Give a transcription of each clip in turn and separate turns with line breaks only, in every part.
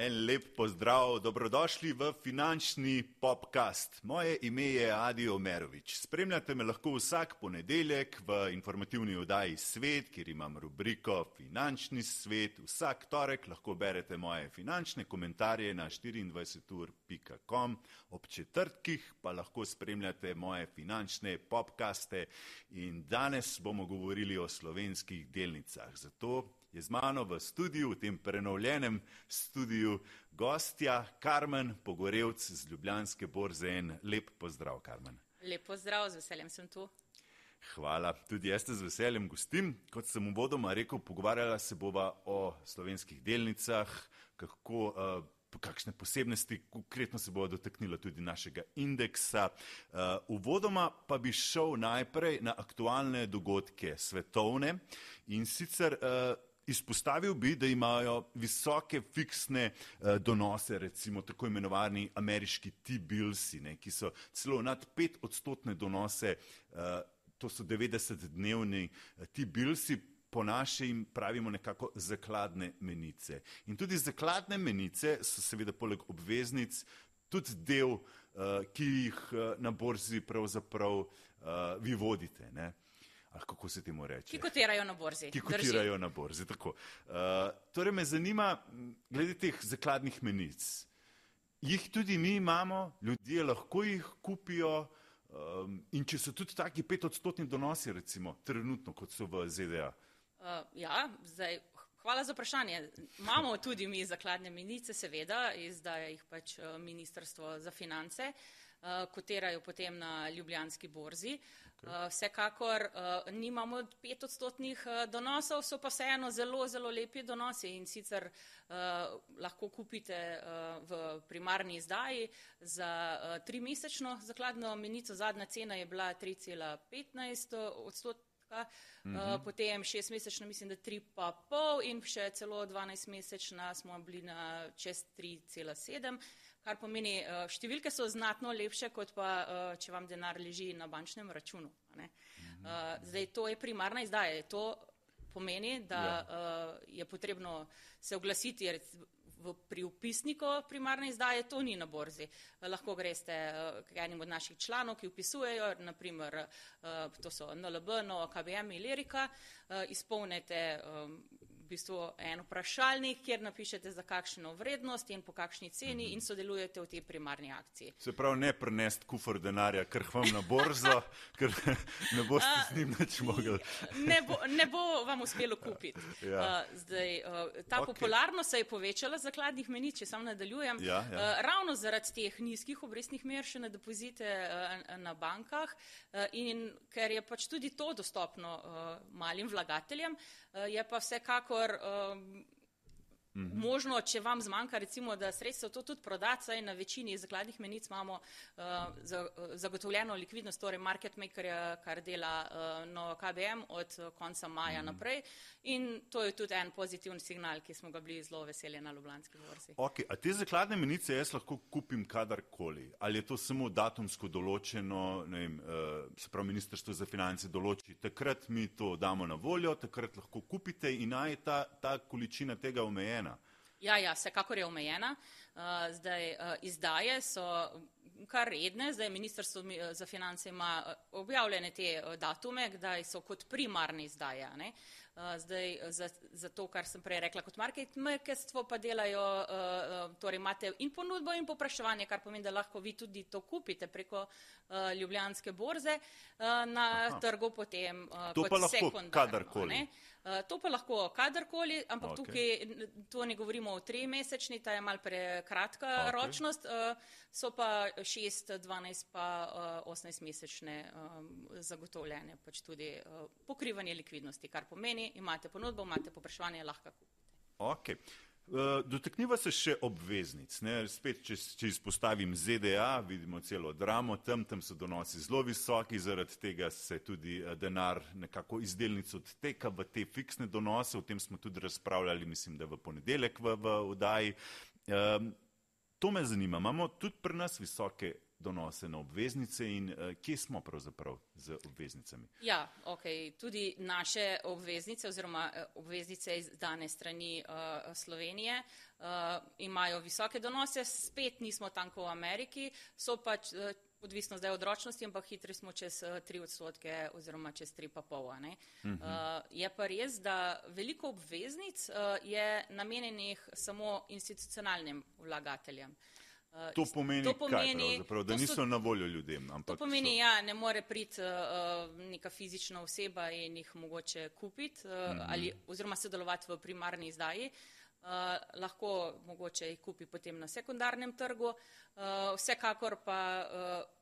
En lep pozdrav, dobrodošli v finančni popkast. Moje ime je Adi Omerovič. Spremljate me lahko vsak ponedeljek v informativni oddaji Svet, kjer imam rubriko Finančni svet. Vsak torek lahko berete moje finančne komentarje na 24ur.com, ob četrtkih pa lahko spremljate moje finančne popkaste. In danes bomo govorili o slovenskih delnicah. Zato je z mano v studiu, v tem prenovljenem studiu, gostja Karmen Pogorevc z Ljubljanske borze. En lep pozdrav, Karmen.
Lep pozdrav, z veseljem sem tu.
Hvala, tudi jaz te z veseljem gostim. Kot sem v vodoma rekel, pogovarjala se bova o slovenskih delnicah, kako, uh, kakšne posebnosti, konkretno se bova dotaknila tudi našega indeksa. Uh, uvodoma pa bi šel najprej na aktualne dogodke svetovne in sicer uh, Izpostavil bi, da imajo visoke fiksne eh, donose, recimo tako imenovani ameriški T-billsi, ki so celo nad pet odstotne donose, eh, to so 90-dnevni eh, T-billsi, po našem pravimo nekako zakladne menice. In tudi zakladne menice so seveda poleg obveznic tudi del, eh, ki jih eh, na borzi pravzaprav eh, vi vodite. Ne? Ali kako se temu reče?
Ki kotirajo na borzi.
Ki kotirajo Drži. na borzi, tako. Uh, torej me zanima, glede teh zakladnih menic. Jih tudi mi imamo, ljudje lahko jih kupijo um, in če so tudi taki pet odstotni donosi, recimo, trenutno, kot so v ZDA.
Uh, ja, zdaj, hvala za vprašanje. Imamo tudi mi zakladne menice, seveda, izdaja jih pač uh, Ministrstvo za finance. Uh, kotirajo potem na ljubljanski borzi. Uh, Okay. Vsekakor uh, nimamo pet odstotnih uh, donosov, so pa vseeno zelo, zelo lepi donosi in sicer uh, lahko kupite uh, v primarni izdaji za uh, tri mesečno zakladno menico. Zadnja cena je bila 3,15 odstotka. Uh, potem šest mesečno, mislim, da tri pa pol in še celo dvanajst mesečna smo bili na čez 3,7. Kar pomeni, uh, številke so znatno lepše, kot pa uh, če vam denar leži na bančnem računu. Uh, zdaj, to je primarna izdaja. To pomeni, da ja. je potrebno se oglasiti v, pri upisniku primarne izdaje, to ni na borzi. Lahko greste k enim od naših članov, ki upisujejo, naprimer, to so NLB, Nova KBM, Ilerika, izpolnete um, bistvu en vprašalnik, kjer napišete za kakšno vrednost in po kakšni ceni in sodelujete v tej primarni akciji.
Se pravi, ne prenest kufr denarja, ker vam na borzo, ker ne boste z njim več mogli.
ne, bo, ne bo vam uspelo kupiti. Ja. Zdaj, ta okay. popularnost se je povečala zakladnih menic, če sam nadaljujem, ja, ja. ravno zaradi teh nizkih obrestnih mer še na depozite na bankah in ker je pač tudi to dostopno malim vlagateljem, je pa vsekako vsekakor um, -hmm. Možno, če vam zmanjka, recimo, da sredstvo to tudi prodati, saj na večini zakladnih menic imamo uh, zagotovljeno likvidnost, torej market maker, kar dela uh, novo KBM od konca maja mm -hmm. naprej in to je tudi en pozitiven signal, ki smo ga bili zelo veseli na Ljubljanski borzi.
Ok, a te zakladne menice jaz lahko kupim kadarkoli? Ali je to samo datumsko določeno, ne vem, uh, se pravi, ministrstvo za finance določi, takrat mi to damo na voljo, takrat lahko kupite in naj ta, ta količina tega omejena?
Ja, ja, vsekakor je omejena. Uh, zdaj, uh, izdaje so kar redne, zdaj ministrstvo za finance ima objavljene te datume, kdaj so kot primarne izdaje. Ne? zdaj za, za to, kar sem prej rekla kot marketmerkestvo, pa delajo, torej imate in ponudbo in popraševanje, kar pomeni, da lahko vi tudi to kupite preko ljubljanske borze na Aha. trgu potem
to kot sekundarno. Kadarkoli.
To pa lahko kadarkoli, ampak okay. tukaj to ne govorimo o tri mesečni, ta je mal prekratka okay. ročnost, so pa šest, dvanajst pa osemnajst mesečne zagotovljene, pač tudi pokrivanje likvidnosti, kar pomeni, imate ponudbo, imate popraševanje, lahko kupite.
Okay. Eh, dotakniva se še obveznic. Ne? Spet, če, če izpostavim ZDA, vidimo celo dramo, tam, tam so donosi zelo visoki, zaradi tega se tudi eh, denar nekako iz delnic odteka v te fiksne donose, o tem smo tudi razpravljali, mislim, da v ponedeljek v, v vdaji. Um, to me zanima, imamo tudi pri nas visoke donose na obveznice in uh, kje smo pravzaprav z obveznicami?
Ja, ok. Tudi naše obveznice oziroma obveznice iz dane strani uh, Slovenije uh, imajo visoke donose, spet nismo tam kot v Ameriki, so pač. Uh, Odvisno zdaj od ročnosti, ampak hitri smo čez 3 odstotke oziroma čez 3,5. Uh -huh. uh, je pa res, da veliko obveznic uh, je namenjenih samo institucionalnim vlagateljem. Uh,
Uh, to pomeni, to pomeni kaj, da niso so, na voljo ljudem.
To pomeni, da ja, ne more priti uh, neka fizična oseba in jih mogoče kupiti uh, mm -hmm. ali, oziroma sodelovati v primarni izdaji. Uh, lahko mogoče jih kupi potem na sekundarnem trgu. Uh, vsekakor pa uh,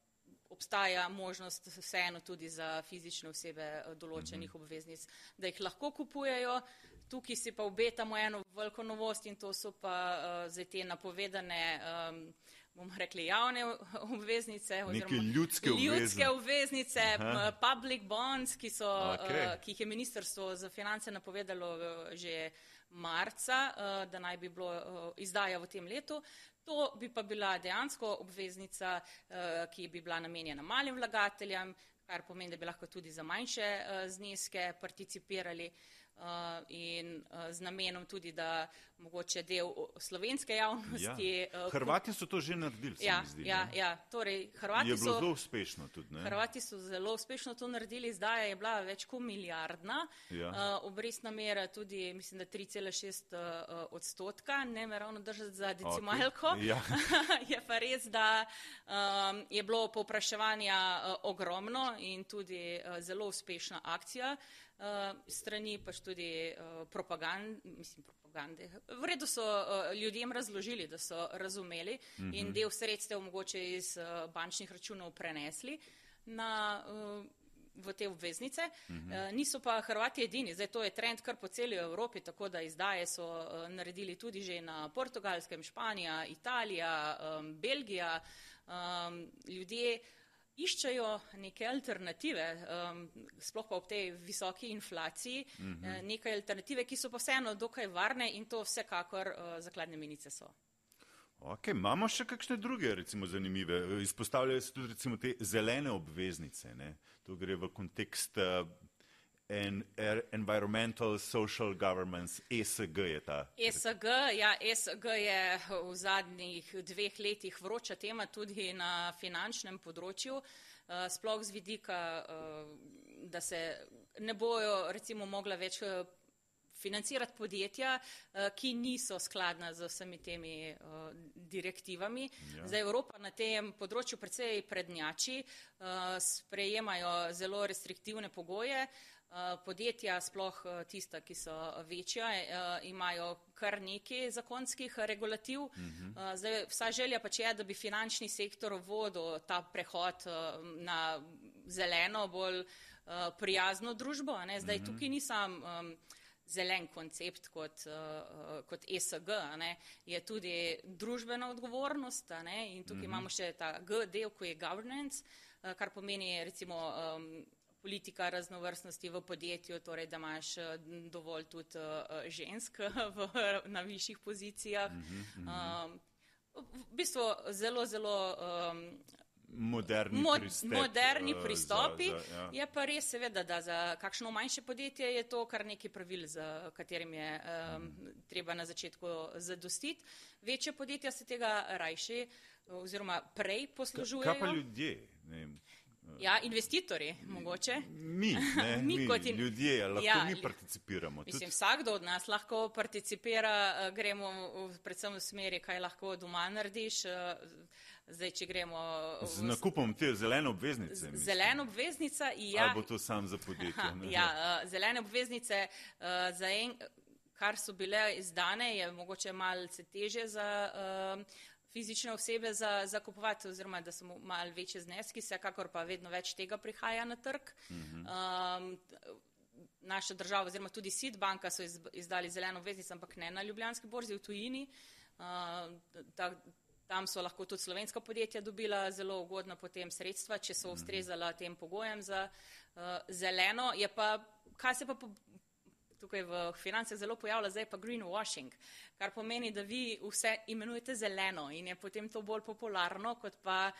obstaja možnost vseeno tudi za fizične osebe določenih mm -hmm. obveznic, da jih lahko kupujejo. Tukaj si pa obetamo eno veliko novost in to so pa uh, zdaj te napovedane, um, bomo rekli, javne obveznice.
Neke ljudske,
ljudske obveznice, Aha. public bonds, ki, so, okay. uh, ki jih je Ministrstvo za finance napovedalo uh, že marca, uh, da naj bi bilo uh, izdaja v tem letu. To bi pa bila dejansko obveznica, uh, ki bi bila namenjena malim vlagateljem, kar pomeni, da bi lahko tudi za manjše uh, zneske participirali. Uh, in uh, z namenom tudi, da mogoče del slovenske javnosti.
Ja. Uh, Hrvati so to že naredili.
Ja,
zdi,
ja, ja. Torej, Hrvati
je bilo so, zelo uspešno tudi. Ne?
Hrvati so zelo uspešno to naredili, zdaj je bila več kot milijardna. Ja. Uh, obrestna mera tudi, mislim, da 3,6 uh, odstotka, ne me ravno držati za decimalko. Okay. Ja. je pa res, da um, je bilo povpraševanja uh, ogromno in tudi uh, zelo uspešna akcija. Uh, strani pač tudi uh, propagand, mislim, propagande. V redu so uh, ljudem razložili, da so razumeli uh -huh. in mhm. del sredstev mogoče iz uh, bančnih računov prenesli na, uh, v te obveznice. Uh -huh. uh, niso pa Hrvati edini, zdaj to je trend kar po celi Evropi, tako da izdaje so uh, naredili tudi že na Portugalskem, Španija, Italija, um, Belgija. Um, ljudje iščejo neke alternative, um, sploh pa ob tej visoki inflaciji, uh mhm. -huh. neke alternative, ki so pa vseeno dokaj varne in to vsekakor uh, zakladne menice so.
Okay, imamo še kakšne druge, recimo, zanimive. Izpostavljajo se tudi recimo, te zelene obveznice. Ne? To gre v kontekst uh, en, er, Environmental Social Governance, ESG je ta.
ESG, ja, ESG je v zadnjih dveh letih vroča tema tudi na finančnem področju, uh, sploh z vidika, uh, da se ne bojo recimo mogla več. Uh, financirati podjetja, ki niso skladna z vsemi temi direktivami. Ja. Zdaj Evropa na tem področju precej prednjači, sprejemajo zelo restriktivne pogoje. Uh, Eh, podjetja, sploh eh, tista, ki so večja, eh, imajo kar nekaj zakonskih regulativ. Mhm. Zdaj, vsa želja pa je, da bi finančni sektor vodil ta prehod na zeleno, bolj prijazno družbo. Ne? Zdaj, mhm. tukaj nisem zelen koncept kot, kot ESG, ne? je tudi družbena odgovornost ne? in tukaj mhm. imamo še ta G del, ko je governance, kar pomeni recimo politika raznovrstnosti v podjetju, torej da imaš eh, dovolj tudi uh, žensk v, na višjih pozicijah. Mm -hmm. um, v bistvu zelo, zelo. Um,
Moderni, Mod, pristep,
moderni pristopi. Za, za, ja. Je pa res, seveda, da za kakšno manjše podjetje je to kar nekaj pravil, za katerim je um, mm. treba na začetku zadostiti. Večje podjetja se tega rajši oziroma prej poslužujejo.
Kaj pa ljudje? Ne,
Ja, investitorji, mogoče.
Mi, ne, mi, mi kot in... ljudje, lahko ja, mi participiramo.
Mislim, vsakdo od nas lahko participira, eh, gremo v, predvsem v smeri, kaj lahko doma narediš. Eh, zdaj, če gremo. V...
Z nakupom te zelene obveznice.
Zelene obveznice, ja.
Ali bo to sam za podjetje?
ja, eh, zelene obveznice, za en, kar so bile izdane, je mogoče malce teže za. Uh, fizične osebe za, za kupovati, oziroma da so malo večje zneski, vsekakor pa vedno več tega prihaja na trg. Um, naša država, oziroma tudi SID banka so izdali zeleno veznico, ampak ne na ljubljanski borzi v tujini. Uh, ta, tam so lahko tudi slovenska podjetja dobila zelo ugodna potem sredstva, če so ustrezala tem pogojem za uh, zeleno. Je pa, kaj se pa po, tukaj v financah zelo pojavlja, zdaj pa greenwashing, kar pomeni, da vi vse imenujete zeleno in je potem to bolj popularno, kot pa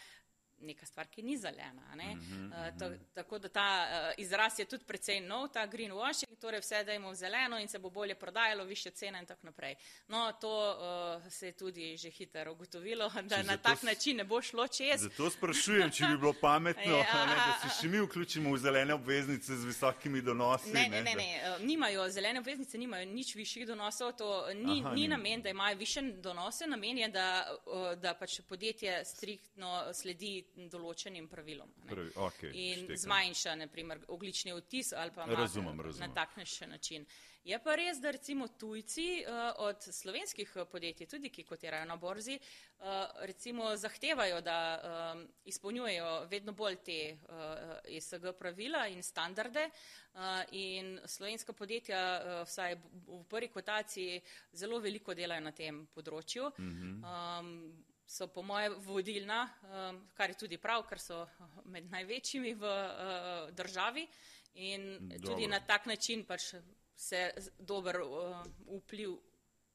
neka stvar, ki ni zelena. Ne? Uh -huh, uh, ta, tako da ta uh, izraz je tudi precej nov, ta greenwashing, torej vse dajmo v zeleno in se bo bolje prodajalo, više cene in tako naprej. No, to uh, se je tudi že hitro ugotovilo, da če na tak način ne bo šlo čez.
Zato sprašujem, če bi bilo pametno, ja, ne, da se še mi vključimo v zelene obveznice z visokimi donosi.
Ne, ne, ne, ne, ne. nimajo, zelene obveznice nimajo nič višjih donosov, to ni, Aha, ni namen, da imajo više donose, namen je, da, uh, da pač podjetje striktno sledi določenim pravilom.
Pravi, okay,
in štekam. zmanjša, naprimer, oglični odtis ali pa
razumem, razumem.
na takšnejši način. Je pa res, da recimo tujci uh, od slovenskih eh, podjetij, tudi ki kotirajo na borzi, uh, recimo zahtevajo, da um, izpolnjujejo vedno bolj te uh, ESG pravila in standarde uh, in slovenska podjetja, uh, vsaj v prvi kotaciji, zelo veliko delajo na tem področju. Mm -hmm. um, so po moje vodilna, um, kar je tudi prav, ker so med največjimi v uh, državi in Dobro. tudi na tak način pač se dober uh, vpliv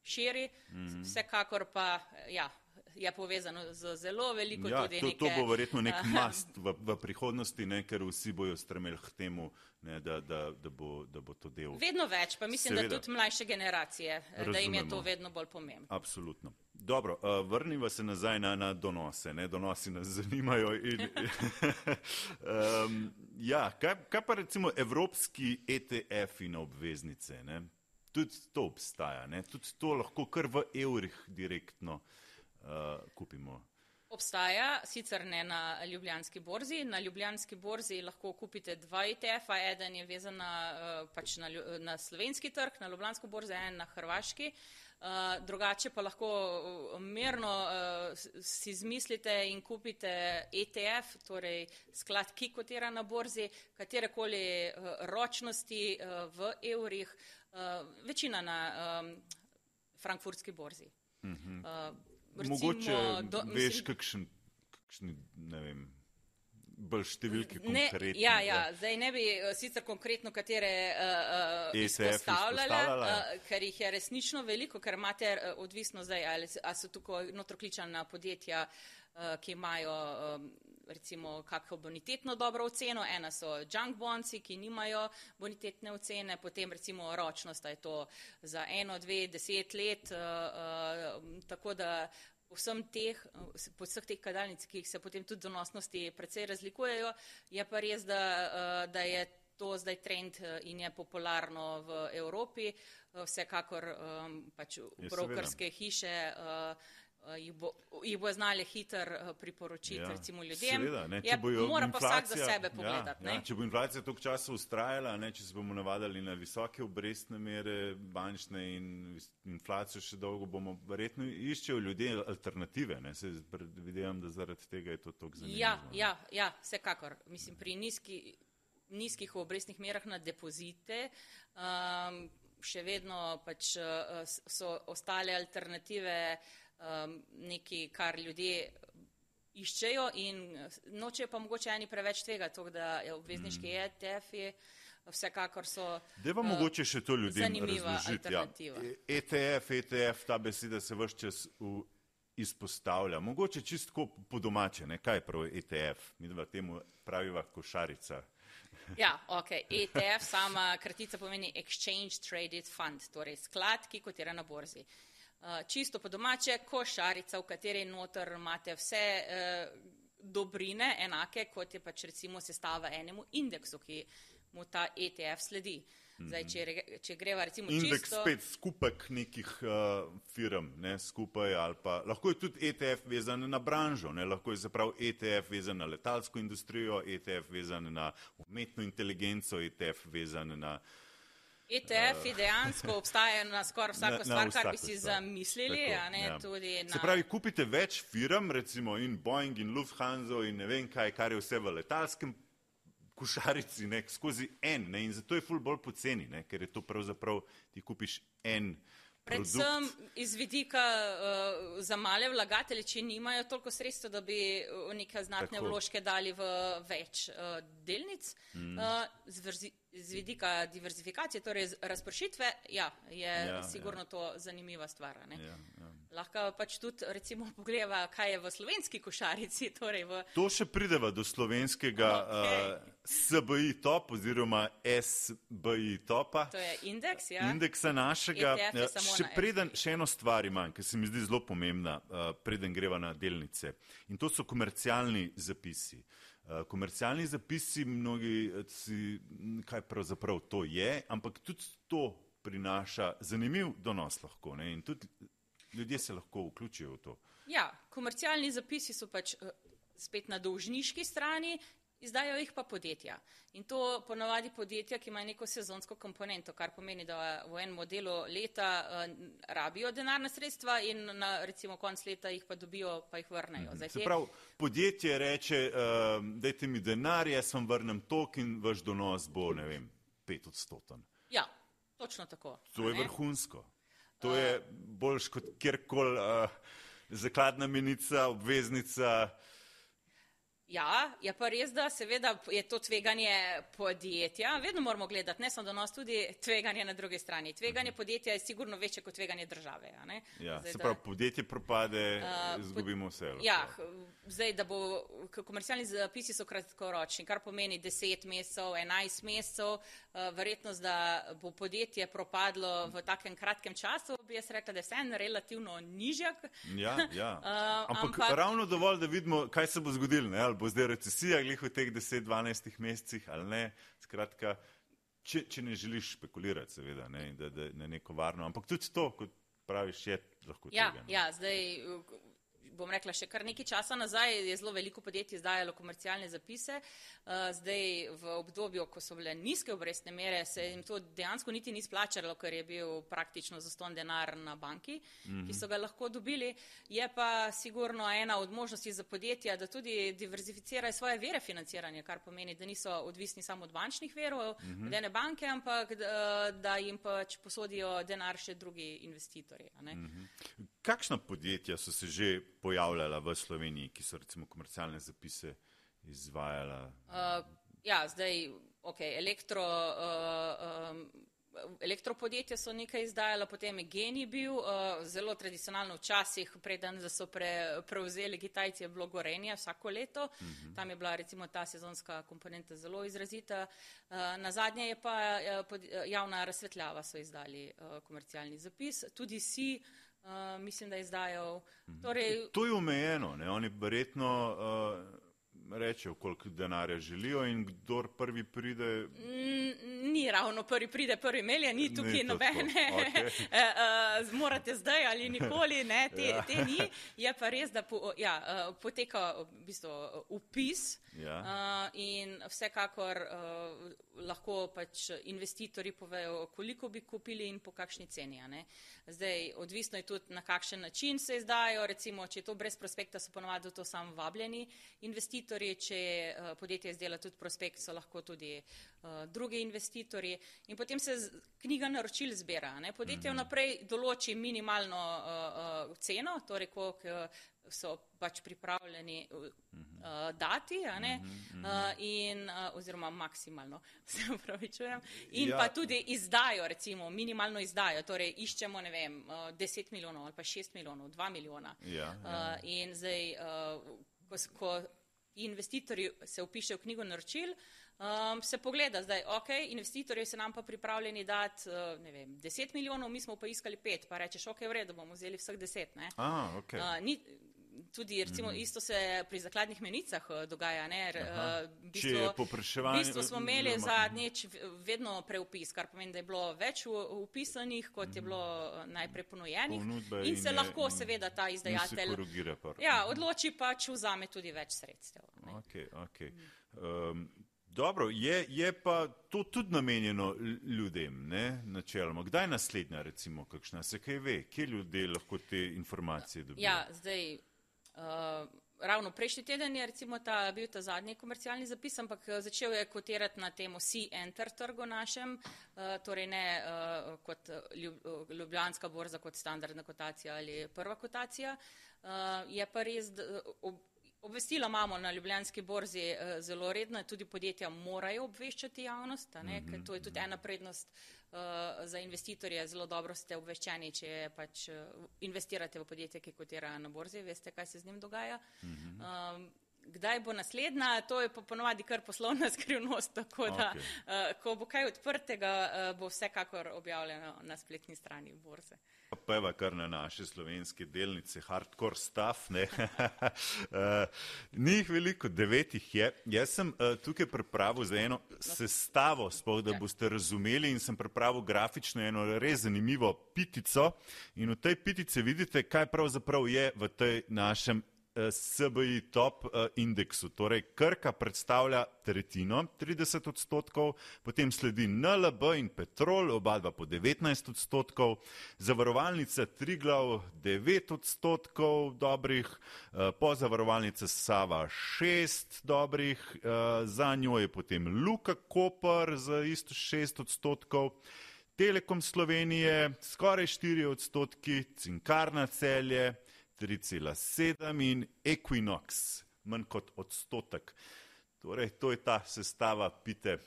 širi, mm -hmm. vsekakor pa ja, je povezano z zelo veliko
ja,
tudi
to,
neke,
to bo verjetno nek mast v, v prihodnosti, ne, ker vsi bojo stremeli k temu, ne, da, da, da, bo, da bo to del.
Vedno več, pa mislim, Seveda. da tudi mlajše generacije, Razumemo. da jim je to vedno bolj pomembno.
Absolutno. Dobro, uh, vrniva se nazaj na, na donose. Ne? Donosi nas zanimajo. In, um, ja, kaj, kaj pa recimo evropski ETF in obveznice? Ne? Tudi to obstaja, ne? tudi to lahko kar v evrih direktno uh, kupimo.
Obstaja, sicer ne na Ljubljanski borzi. Na Ljubljanski borzi lahko kupite dva ETF-a, eden je vezan na, pač na, na slovenski trg, na Ljubljansko borzo, en na Hrvaški. Uh, Eh, drugače pa lahko eh, mirno uh, si izmislite in kupite ETF, torej sklad, ki kotira na borzi, katerekoli uh, ročnosti uh, v evrih, uh, večina na um, frankfurtski borzi. Uh -huh. uh,
recimo, Mogoče do, veš, mislim, kakšen, kakšni, ne vem bolj številke konkretne.
Ja, ja, zdaj ne bi uh, sicer konkretno katere uh, uh, izpostavljala, uh, ker jih je resnično veliko, ker imate uh, odvisno zdaj, ali, ali so tukaj notrokličana podjetja, uh, ki imajo um, recimo kakšno bonitetno dobro oceno, ena so junk bonci, ki nimajo bonitetne ocene, potem recimo ročnost, je to za eno, dve, deset let, uh, uh, tako da vsem teh, po vseh teh kadalnic, ki se potem tudi donosnosti precej razlikujejo, je pa res, da, eh, da je to zdaj trend eh, in je popularno v Evropi. Eh, vsekakor pač brokerske hiše Eh, jih, bo, jih bo znali hitro eh, priporočiti ja, recimo ljudem.
Seveda, ne, ja, mora
pa vsak za sebe ja, pogledati.
Ja, ja, če bo inflacija toliko časa ustrajala, ne, če se bomo navadali na visoke obrestne mere bančne in inflacijo še dolgo, bomo verjetno iščejo ljudje alternative. Ne, se predvidevam, da zaradi tega je to tako zanimivo.
Ja, ja, ja, vsekakor. Mislim, pri nizki, nizkih obrestnih merah na depozite. Um, Še vedno pač uh, so ostale alternative uh, um, nekaj, kar ljudje iščejo in nočejo pa mogoče eni preveč tega, to, da je obvezniški mm. ETF-ji vsekakor so.
Da vam uh, mogoče še to ljudem razložiti. Ja. ETF, ETF, ta beseda se vse čas v, izpostavlja. Mogoče čistko po domače, ne? kaj prav ETF, mi dva temu praviva košarica.
Ja, ok. ETF sama kratica pomeni Exchange Traded Fund, torej sklad, ki kotira na borzi. Uh, Eh, čisto po domače, košarica, v kateri noter imate vse eh, dobrine enake, kot je pač recimo sestava enemu indeksu, ki mu ta ETF sledi. Zdaj, če, če greva recimo
Indeks
čisto...
spet skupek nekih uh, firm, ne, skupaj ali pa lahko je tudi ETF vezan na branžo, ne, lahko je zaprav ETF vezan na letalsko industrijo, ETF vezan na umetno inteligenco, ETF vezan na uh,
ETF-ji dejansko obstajajo na skoraj vsako na, stvar, na kar bi si zamislili. Tako, ne, ja.
na... Se pravi, kupite več firm, recimo in Boeing in Lufthansa in ne vem kaj, kar je vse v letalskem košarici, ne, skozi en. Ne, in zato je ful bolj poceni, ne, ker je to pravzaprav ti kupiš en.
Predvsem iz vidika uh, za male vlagatelje, če nimajo toliko sredstva, da bi v neke znatne Tako. vložke dali v več uh, delnic. Mm. Uh, z, vrzi, z vidika diverzifikacije, torej razpršitve, ja, je ja, ja. sigurno ja. to zanimiva stvar.
Ja, ja.
Lahko pač tudi recimo pogledava, kaj je v slovenski košarici. Torej v...
To še prideva do slovenskega okay. uh, SBI top oziroma SBI topa.
To je indeks, ja.
Indeksa našega. E še, preden, še eno stvar imam, ki se mi zdi zelo pomembna, uh, preden greva na delnice. In to so komercialni zapisi. Uh, komercialni zapisi, mnogi si, kaj pravzaprav to je, ampak tudi to prinaša zanimiv donos lahko. Ne? In tudi ljudje se lahko vključijo v to.
Ja, komercialni zapisi so pač uh, spet na dolžniški strani, izdajo jih pa podjetja. In to ponavadi podjetja, ki imajo neko sezonsko komponento, kar pomeni, da v enem modelu leta uh, rabijo denarna sredstva in na recimo konc leta jih pa dobijo, pa jih vrnejo.
Mhm. Se pravi, podjetje reče, uh, dajte mi denar, jaz vam vrnem tok in vaš donos bo, ne vem, pet odstoten.
Ja, točno tako.
To je vrhunsko. To je boljš kot kjerkoli uh, zakladna menica, obveznica.
Ja, je pa res, da seveda je to tveganje podjetja. Vedno moramo gledati, ne samo donos, tudi tveganje na drugi strani. Tveganje podjetja je sigurno večje kot tveganje države.
Ja, zdaj, se pravi, da, podjetje propade, uh, izgubimo vse.
Ja, zdaj, da bo komercialni zapisi so kratkoročni, kar pomeni 10 mesecev, 11 mesecev. Uh, verjetnost, da bo podjetje propadlo v takem kratkem času, bi jaz rekla, da je vseeno relativno nižjak.
Ja, ja. uh, ampak, ampak ravno dovolj, da vidimo, kaj se bo zgodilo bo zdaj recesija, glih v teh 10-12 mesecih ali ne. Skratka, če, če ne želiš špekulirati, seveda, ne, da, da ne neko varno, ampak tudi to, kot praviš, je lahko.
Ja,
tega,
ja zdaj bom rekla, še kar nekaj časa nazaj je zelo veliko podjetij izdajalo komercialne zapise. Uh, zdaj v obdobju, ko so bile nizke obrestne mere, se jim to dejansko niti ni splačalo, ker je bil praktično zaston denar na banki, mm -hmm. ki so ga lahko dobili. Je pa sigurno ena od možnosti za podjetja, da tudi diverzificirajo svoje vere financiranja, kar pomeni, da niso odvisni samo od bančnih verov, mm -hmm. od ene banke, ampak da, da jim pač posodijo denar še drugi investitorji.
Kakšna podjetja so se že pojavljala v Sloveniji, ki so recimo komercialne zapise izvajala?
Uh, ja, zdaj, ok, elektro. Uh, um, Elektropodjetja so nekaj izdajala, potem je Geni bil, uh, zelo tradicionalno včasih, preden so pre, prevzeli Kitajci, je bilo gorenje vsako leto. Uh mhm. -huh. Tam je bila recimo ta sezonska komponenta zelo izrazita. Uh, na zadnje je pa uh, pod, uh, javna razsvetljava so izdali uh, komercialni zapis. Tudi si uh, Uh, mislim, da je izdajal. Torej,
to je omejeno, ne? oni verjetno uh, rečejo, koliko denarja želijo in kdor prvi pride.
Ni ravno prvi pride, prvi melje, ni tukaj ni nobene. Okay. uh, uh, morate zdaj ali nikoli, ne, te, ja. te ni. Je pa res, da po, ja, uh, poteka v bistvu upis ja. in vsekakor. Lahko pač investitorji povejo, koliko bi kupili in po kakšni ceni. Zdaj, odvisno je tudi, na kakšen način se izdajo. Recimo, če je to brez prospekta, so ponovadi to samo vabljeni investitorji. Če uh, podjetje izdela tudi prospekt, so lahko tudi uh, drugi investitorji. In potem se z, knjiga naročil zbira. Ne? Podjetje mhm. vnaprej določi minimalno uh, ceno, torej koliko so pač pripravljeni uh, dati, uh, in, uh, oziroma maksimalno, se upravičujem, in ja. pa tudi izdajo, recimo minimalno izdajo, torej iščemo, ne vem, uh, 10 milijonov ali pa 6 milijonov, 2 milijona. Ja, ja. Uh, in zdaj, uh, ko, ko investitorji se upišejo v knjigo naročil, um, se pogleda zdaj, ok, investitorji se nam pa pripravljeni dati, uh, ne vem, 10 milijonov, mi smo pa iskali 5, pa rečeš, ok, v redu, bomo vzeli vseh 10, ne.
Ah, okay. uh, ni,
tudi recimo, mm -hmm. isto se pri zakladnih menicah eh, dogaja. Ne,
uh, bistvo,
v bistvu smo imeli zadnjič vedno preupis, kar pomeni, da je bilo več upisanih, kot mm -hmm. je mhm. bilo eh, najprej ponujenih. In se in lahko je, seveda ta izdajatelj ja, odloči pa, če vzame tudi več sredstev.
Okay, okay. mm. um, Dobro, je, je pa to tudi namenjeno ljudem, ne, načeloma. Kdaj je naslednja, recimo, kakšna se kaj ve, kje ljudje lahko te informacije dobijo?
Ja, zdaj, Uh, ravno prejšnji teden je recimo ta, bil ta zadnji komercialni zapis, ampak eh, začel je kotirati na temo C-Enter trgu našem, uh, torej ne uh, kot ljub, Ljubljanska borza, kot standardna kotacija ali prva kotacija. Uh, je pa res, ob, Obvestila imamo na Ljubljanski borzi uh, zelo redno, tudi podjetja morajo obveščati javnost, mm -hmm. ker to je tudi ena prednost uh, za investitorje. Zelo dobro ste obveščeni, če pač uh, investirate v podjetje, ki kotira na borzi, veste, kaj se z njim dogaja. Mm -hmm. um, Kdaj bo naslednja, to je pa ponovadi kar poslovna skrivnost, tako da okay. uh, ko bo kaj odprtega, uh, bo vsekakor objavljeno na spletni strani borze.
Je kar na naše slovenske delnice, hardcore stuff. uh, ni jih veliko, devet jih je. Jaz sem uh, tukaj pripravil za eno sestavo, spoh, da ja. boste razumeli in sem pripravil grafično eno res zanimivo pitico. In v tej pitici vidite, kaj pravzaprav je v tej našem Eh, SBI top eh, indeksu. Torej, Krka predstavlja tretjino, 30 odstotkov, potem sledi NLB in Petrol, oba dva po 19 odstotkov, zavarovalnica Triglav 9 odstotkov dobrih, eh, pozavarovalnica Sava 6 dobrih, za njo je potem Luka Koper za isto 6 odstotkov. Telekom Slovenije skoraj 4 odstotki, Cinkarna celje 3,7 in Equinox manj kot odstotek. Torej, to je ta sestava pite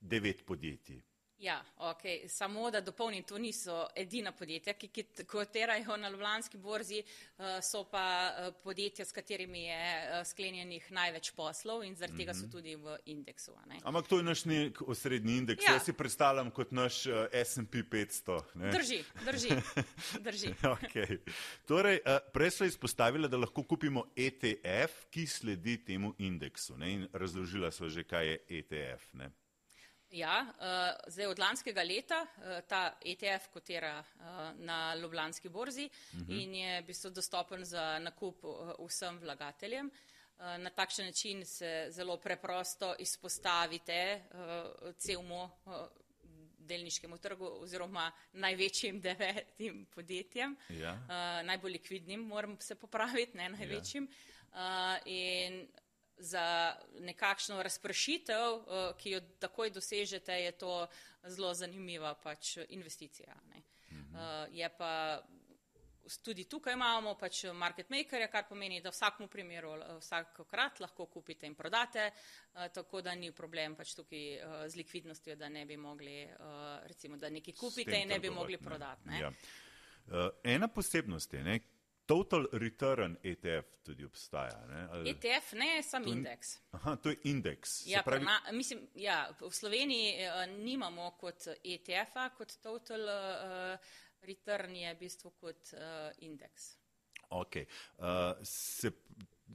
devet podjetij.
Ja, okay. samo da dopolnim, to niso edina podjetja, ki, ki kotirajo na Ljubljanski borzi, uh, so pa uh, podjetja, s katerimi je uh, sklenjenih največ poslov in zaradi mm -hmm. tega so mhm. tudi v indeksu.
Ampak to je naš nek osrednji indeks. Ja. Jaz si predstavljam kot naš S&P 500. Ne?
Drži, drži. drži.
okay. Torej, prej so izpostavili, da lahko kupimo ETF, ki sledi temu indeksu. Ne? In razložila so že, kaj je ETF. Ne?
Ja, uh, zdaj od lanskega leta uh, ta ETF kotira uh, na Ljubljanski borzi uh mhm. -huh. in je v bistvu dostopen za nakup uh, vsem vlagateljem. Na takšen način se zelo preprosto izpostavite uh, celmu uh, delniškemu trgu oziroma največjim devetim podjetjem, ja. uh, najbolj likvidnim, moram se popraviti, ne največjim. Ja. Uh, in za nekakšno razpršitev, eh, ki jo takoj dosežete, je to zelo zanimiva pač investicija. Mhm. Eh, je pa tudi tukaj imamo pač market makerja, kar pomeni, da v vsakem primeru eh, vsakokrat lahko kupite in prodate, tako da ni problem pač tukaj z likvidnostjo, da ne bi mogli, recimo, da nekaj kupite in ne bi mogli prodati. Ne? Ja.
Ena posebnost je, ne, Total Return ETF tudi obstaja. Ne?
Ali... ETF ne sam indeks.
Aha, to je indeks.
Ja, pravi... na, mislim, ja, v Sloveniji uh, nimamo kot ETF-a, kot Total uh, Return je v bistvu kot uh, indeks.
Ok. Uh, se,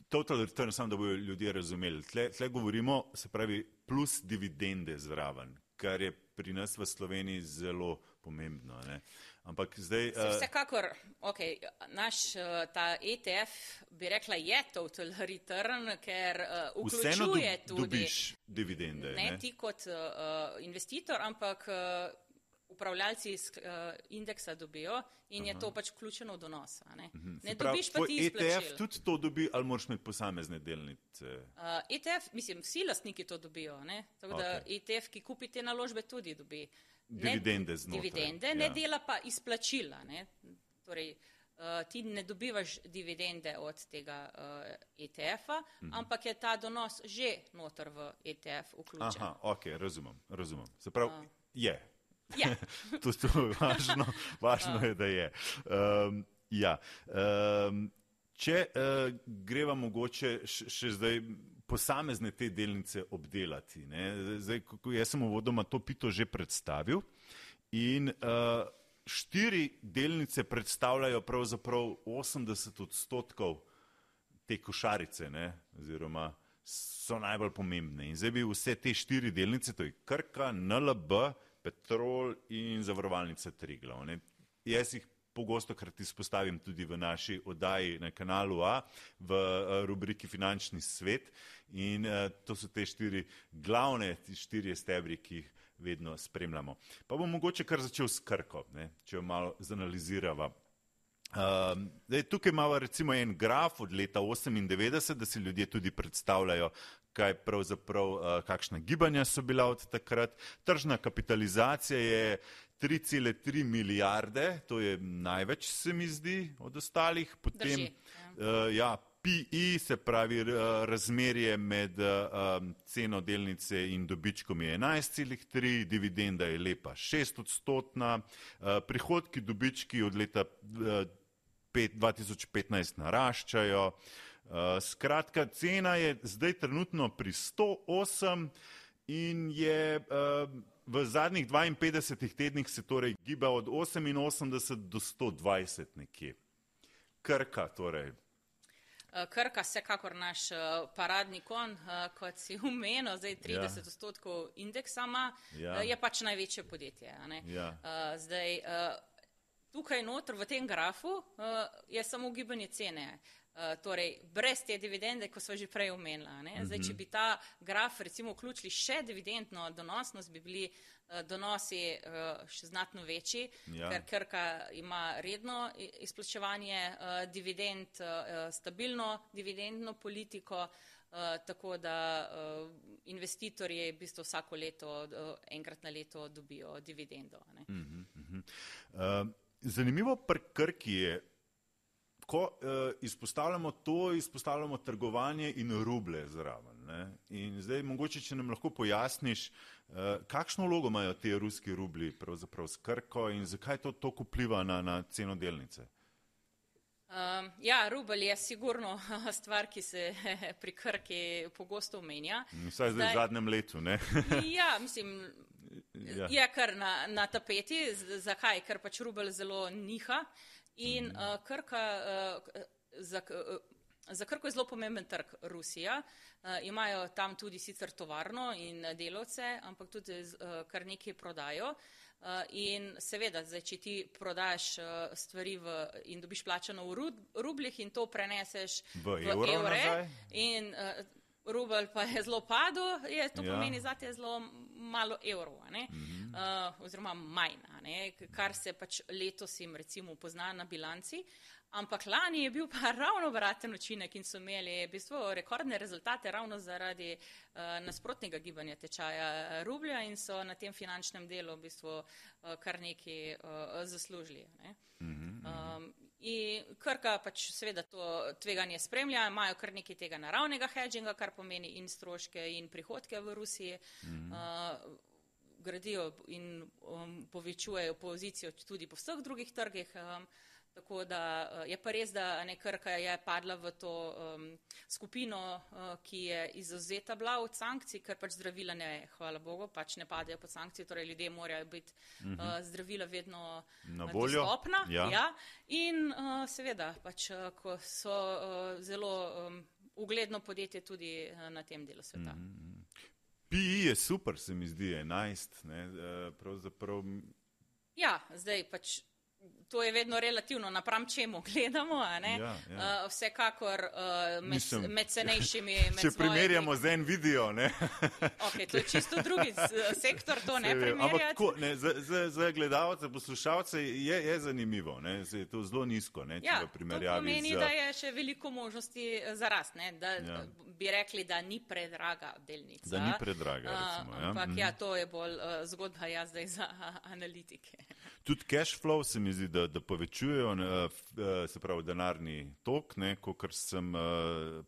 total Return, samo da bodo ljudje razumeli. Tle, tle govorimo, se pravi, plus dividende zraven, kar je pri nas v Sloveniji zelo pomembno. Ne? Ampak zdaj.
Uh... Vsekakor, okay, naš uh, ta ETF bi rekla je total return, ker uh, vključuje do, tudi.
Dobiš dividende.
Ne, ne? ti kot uh, investitor, ampak. Uh, Upravljalci iz uh, indeksa dobijo in Aha. je to pač vključeno v donos. Ne, mhm. ne prav, dobiš pa ti
ETF izplačil. tudi to dobi, ali moraš imeti posamezne delnice?
Uh, ETF, mislim, vsi lastniki to dobijo. Tako okay. da ETF, ki kupi te naložbe, tudi dobi. Uh,
dividende znotraj.
Dividende, ja. ne dela pa izplačila. Ne? Torej, uh, ti ne dobivaš dividende od tega uh, ETF-a, mhm. ampak je ta donos že notr v ETF vključen.
Aha, ok, razumem, razumem. Se pravi, uh. je. Ja. to je važno, važno uh. je, da je. Um, ja. um, če uh, greva mogoče še zdaj posamezne te delnice obdelati. Zdaj, jaz sem uvodoma to pito že predstavil in uh, štiri delnice predstavljajo pravzaprav 80 odstotkov te košarice, ne? oziroma so najbolj pomembne. In zdaj bi vse te štiri delnice, to je Krka, NLB, Petrol in zavarovalnica Triglav. Ne? Jaz jih pogosto krat izpostavim tudi v naši oddaji na kanalu A v eh, rubriki Finančni svet in uh, to so te štiri glavne, ti štiri stebri, ki jih vedno spremljamo. Pa bom mogoče kar začel s krko, ne, če jo malo zanalizirava. Uh, zdaj, tukaj imamo recimo en graf od leta 98, da si ljudje tudi predstavljajo, kaj pravzaprav, uh, kakšna gibanja so bila od takrat. Tržna kapitalizacija je 3,3 milijarde, to je največ, se mi zdi, od ostalih. Potem,
Drži, ja.
Uh, ja, PI, se pravi razmerje med ceno delnice in dobičkom je 11,3, dividenda je lepa 6 odstotna, prihodki dobički od leta 2015 naraščajo. Skratka, cena je zdaj trenutno pri 108 in je v zadnjih 52 tednih se torej giba od 88 do 120 nekje. Krka torej.
Eh, Krka, vsekakor naš eh, paradni kon, eh, kot si umenil, zdaj 30 ja. odstotkov indeksa ima, ja. je pač največje podjetje. Ja. Zdaj, tukaj noter v tem grafu je samo gibanje cene. Uh, torej, brez te dividende, ko smo že prej omenili. Zdaj, če mhm. bi ta graf recimo vključili še dividendno donosnost, bi bili uh, donosi uh, še znatno večji, ja. ker Krka ima redno izplačevanje dividend, stabilno dividendno politiko, uh, tako da uh, investitorji v bistvu vsako leto, uh, enkrat na leto dobijo dividendo. Uh -huh, uh -huh.
Uh, zanimivo pri Krki je, ko uh, izpostavljamo to, izpostavljamo trgovanje in ruble zraven. Ne? In zdaj mogoče, če nam lahko pojasniš, uh, kakšno vlogo imajo te ruski rubli pravzaprav s Krko in zakaj to tako vpliva na, na ceno delnice?
Um, ja, rubel je sigurno stvar, ki se pri Krki pogosto omenja.
Vsaj zdaj v zadnjem letu, ne?
ja, mislim, ja. je kar na, na tapeti. Zakaj? Ker pač rubel zelo niha. In uh, Krka, uh, za, uh, za Krko je zelo pomemben trg Rusija. Uh, imajo tam tudi sicer tovarno in delovce, ampak tudi uh, kar nekaj prodajo. Uh, in seveda, zdaj, če ti prodaš uh, stvari v, in dobiš plačano v rub, rublih in to preneseš
v, v evre,
in uh, rubel pa je zelo padel, je to ja. pomeni za te zelo malo evrov, mm -hmm. uh, oziroma manj, kar se pač letos jim recimo pozna na bilanci. Ampak lani je bil pa ravno obraten učinek in so imeli v bistvu rekordne rezultate ravno zaradi uh, nasprotnega gibanja tečaja rublja in so na tem finančnem delu v bistvu uh, kar nekaj uh, zaslužili. Ne? Mm -hmm. um, In Krka pač seveda to tveganje spremlja, imajo kar nekaj tega naravnega hedžinga, kar pomeni in stroške in prihodke v Rusiji. Mm -hmm. uh, gradijo in um, povečujejo pozicijo tudi po vseh drugih trgih. Um, Tako da uh, je pa res, da ne Krka je padla v to um, skupino, uh, ki je izuzeta bila od sankcij, ker pač zdravila ne, hvala Bogu, pač ne padejo pod sankcije, torej ljudje morajo biti uh, zdravila vedno
na voljo.
Dostopna, ja. Ja. In uh, seveda, pač, ko so uh, zelo um, ugledno podjetje tudi uh, na tem delu sveta. Mm -hmm.
PI je super, se mi zdi, 11. Ne, uh, pravzaprav...
Ja, zdaj pač to je vedno relativno, napram čemu gledamo. Ja, ja. Uh, vsekakor uh, med, Mislim, med cenejšimi. Med
če primerjamo z en video.
okay, to je čisto drugi sektor, to ne primerjamo.
Za, za, za gledalce, poslušalce je, je zanimivo, ne? je to zelo nizko. Ne,
ja, to pomeni, z... da je še veliko možnosti za rast. Da, ja. Bi rekli, da ni predraga delnica.
Da ni predraga. Recimo,
uh, ampak ja, ja, to je bolj uh, zgodba jaz zdaj za analitike.
Tudi cash flow se mi zdi, da, da povečujejo eh, se pravi denarni tok, kot sem eh,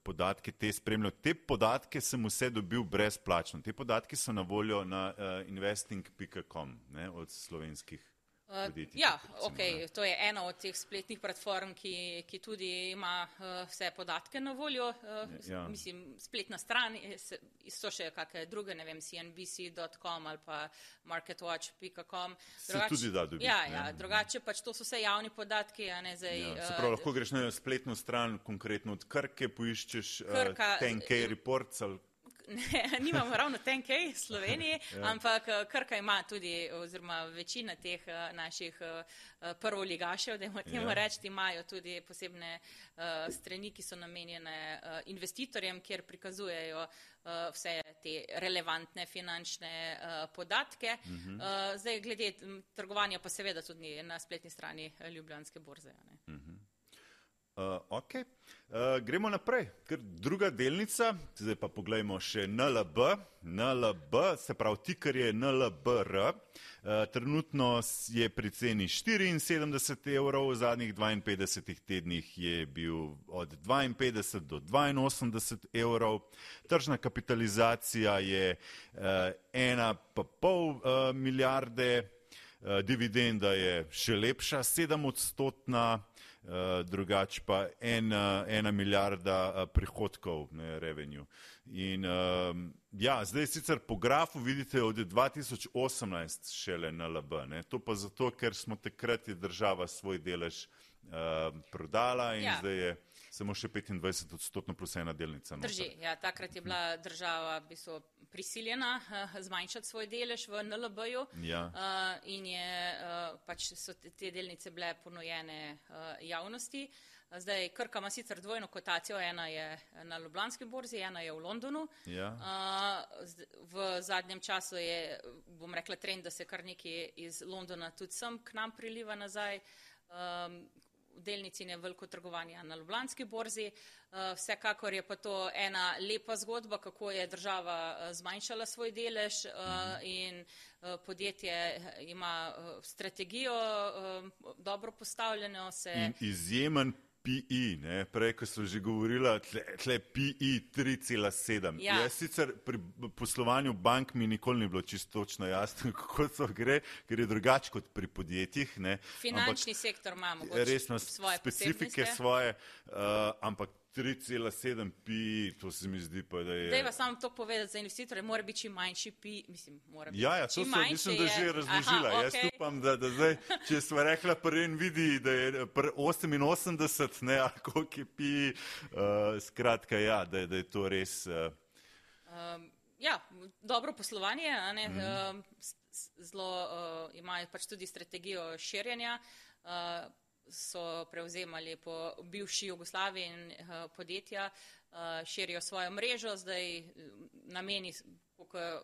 podatke te spremljal. Te podatke sem vse dobil brezplačno. Te podatke so na voljo na investing.com od slovenskih
Uh, ja, okay. To je ena od teh spletnih platform, ki, ki tudi ima uh, vse podatke na voljo. Uh, ja. Mislim, spletna stran, so še kakšne druge, ne vem, cnbc.com ali pa marketwatch.com.
Se tudi da dobiti.
Ja, ja, drugače pač to so vse javni podatki. Ne, zdaj, ja,
se pravi, lahko greš na spletno stran, konkretno od Krke, poiščeš Krka, uh, 10K reports ali
ne, nimamo ravno tenkej v Sloveniji, ja. ampak eh, Krka ima tudi, oziroma večina teh eh, naših eh, prvoligašev, da jim temu ja. reči, imajo tudi posebne strani, ki so namenjene investitorjem, kjer prikazujejo vse te relevantne finančne podatke. Uh mhm. -huh. Zdaj, glede trgovanja, pa seveda tudi na spletni strani Ljubljanske borze. Uh -huh.
Uh, okay. Uh, gremo naprej, ker druga delnica, zdaj pa pogledajmo še NLB, NLB, se pravi tiker je NLBR, uh, trenutno je pri ceni 74 evrov, v zadnjih 52 tednih je bil od 52 do 82 evrov, tržna kapitalizacija je uh, 1,5 uh, milijarde, uh, dividenda je še lepša, 7 odstotna. Eh, drugače pa ena, ena milijarda eh, prihodkov, ne revenue. In um, ja, zdaj sicer po grafu vidite od 2018 šele na LB, ne? to pa zato, ker smo takrat je država svoj delež uh, prodala in ja. zdaj je samo še 25 odstotno plus ena delnica.
Drži, ja, takrat je bila država v bistvu prisiljena uh, zmanjšati svoj delež v NLB-ju ja. uh, in je, uh, pač so te, te delnice bile ponujene uh, javnosti. Zdaj, Krka ima sicer dvojno kotacijo, ena je na Ljubljanski borzi, ena je v Londonu. Ja. Uh, v zadnjem času je, bom rekla, trend, da se kar nekaj iz Londona tudi sem k nam priliva nazaj. Um, delnici in je veliko trgovanja na Ljubljanski borzi. Eh, vsekakor je pa to ena lepa zgodba, kako je država eh, zmanjšala svoj delež eh, in podjetje ima strategijo dobro postavljeno.
Se... Izjemen PI, ne? prej, ko so že govorila, tle, tle PI 3,7. Ja. Jaz sicer pri poslovanju bank mi nikoli ni bilo čisto točno jasno, kako to gre, ker je drugače kot pri podjetjih. Ne?
Finančni ampak, sektor imamo.
Resno, svoje specifike svoje, uh, ampak 3,7 pi, to se mi zdi pa, da je.
Dejva samo to povedati za investitore, mora biti čim manjši pi, mislim, mora biti.
Ja, ja, to sem, mislim, da je že razložila. Aha, okay. Jaz upam, da, da zdaj, če smo rekla prvi in vidi, da je 88, ne, ali koliko je pi, uh, skratka, ja, da, da je to res. Uh...
Um, ja, dobro poslovanje, ne, mm. uh, zelo uh, imajo pač tudi strategijo širjenja. Uh, so prevzemali po bivši Jugoslaviji in uh, podjetja, uh, širijo svojo mrežo, zdaj eh, nameni, kako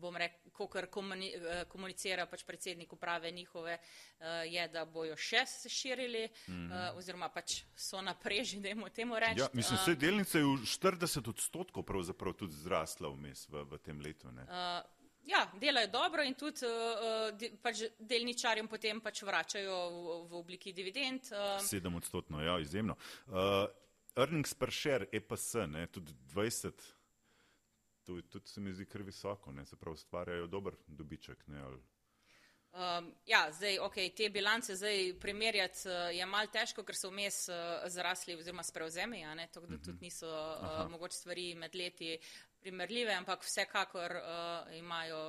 bom rekel, kako komuni, komunicira pač predsednik uprave njihove, je, da bojo še se širili mm -hmm. uh, oziroma pač so na preži, da jim temu rečem. Ja,
mislim, vse delnice je v 40 odstotkov pravzaprav tudi zrasla vmes v, v tem letu. Uh,
Ja, delajo dobro in tudi uh, de, pač delničarjem potem pač vračajo v, v obliki dividend.
Uh. Sedem odstotno, ja, izjemno. Uh, earnings per share, EPS, ne, tudi 20, to je tudi se mi zdi kar visoko, ne, se pravi, stvarjajo dober dobiček. Ne, ali...
Um, ja, zdaj, ok, te bilance zdaj primerjati uh, je mal težko, ker so vmes uh, zarasli oziroma s prevzemi, tako da uh -huh. tudi niso uh, mogoče stvari med leti primerljive, ampak vsekakor uh, imajo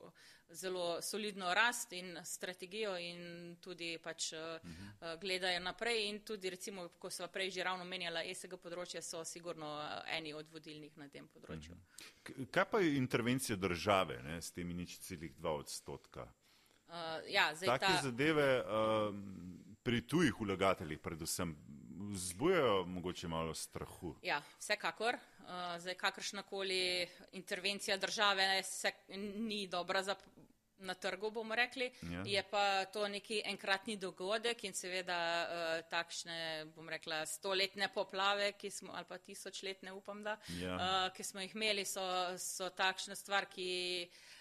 uh, zelo solidno rast in strategijo in tudi pač uh, uh, gledajo naprej in tudi recimo, ko so prej že ravno menjala ESG področje, so sigurno uh, eni od vodilnih na tem področju.
Mhm. Kaj pa je intervencija države ne, s temi nič celih dva odstotka?
Uh, ja,
Take ta... zadeve uh, pri tujih vlagateljih predvsem vzbujajo mogoče malo strahu.
Ja, vsekakor. Uh, zdaj, kakršnakoli intervencija države se, ni dobra za, na trgu, bomo rekli. Ja. Je pa to neki enkratni dogodek in seveda uh, takšne, bom rekla, stoletne poplave, smo, ali pa tisočletne, upam, da, ja. uh, ki smo jih imeli, so, so takšna stvar, ki. Uh,